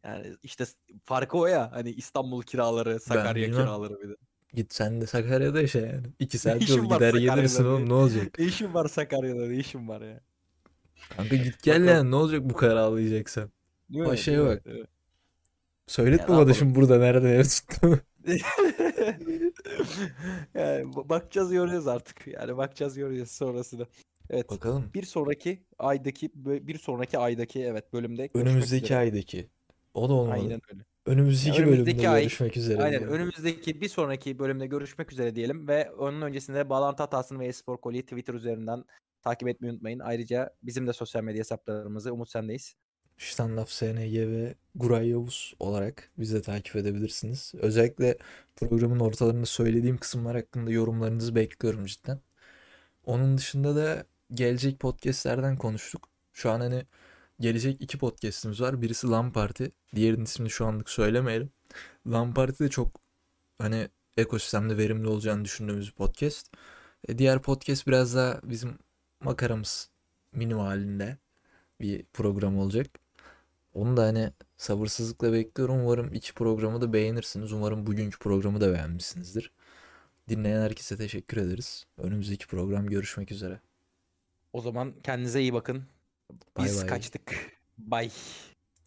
Yani işte farkı o ya. Hani İstanbul kiraları, Sakarya kiraları bir de. Git sen de Sakarya'da yaşa yani. İki saat yol gider gelirsin oğlum ne olacak? Ne işin var Sakarya'da? Ne işin var ya? Kanka git gel yani ne olacak bu kadar ağlayacaksan. Değil mi? bak. Değil? Söyletme bana şimdi burada nerede ev tuttuğumu. [laughs] [laughs] yani ba- bakacağız göreceğiz artık. Yani bakacağız göreceğiz sonrasında. Evet. Bakalım. Bir sonraki aydaki bir sonraki aydaki evet bölümde Önümüzdeki aydaki. O da olmadı. Aynen öyle. Önümüzdeki Ya bölümde ay- görüşmek üzere. Aynen diyelim. önümüzdeki bir sonraki bölümde görüşmek üzere diyelim ve onun öncesinde Bağlantı Hatasını ve Espor Koli'yi Twitter üzerinden takip etmeyi unutmayın. Ayrıca bizim de sosyal medya hesaplarımızı Umut sendeyiz. Standaf SNG ve Guray Yavuz olarak bizi de takip edebilirsiniz. Özellikle programın ortalarında söylediğim kısımlar hakkında yorumlarınızı bekliyorum cidden. Onun dışında da gelecek podcastlerden konuştuk. Şu an hani gelecek iki podcastimiz var. Birisi LAN Party. Diğerinin ismini şu anlık söylemeyelim. LAN Party de çok hani ekosistemde verimli olacağını düşündüğümüz bir podcast. E, diğer podcast biraz daha bizim makaramız minimum halinde bir program olacak. Onu da hani sabırsızlıkla bekliyorum. Umarım iki programı da beğenirsiniz. Umarım bugünkü programı da beğenmişsinizdir. Dinleyen herkese teşekkür ederiz. Önümüzdeki program görüşmek üzere. O zaman kendinize iyi bakın. Bay Biz bay. kaçtık. Bye.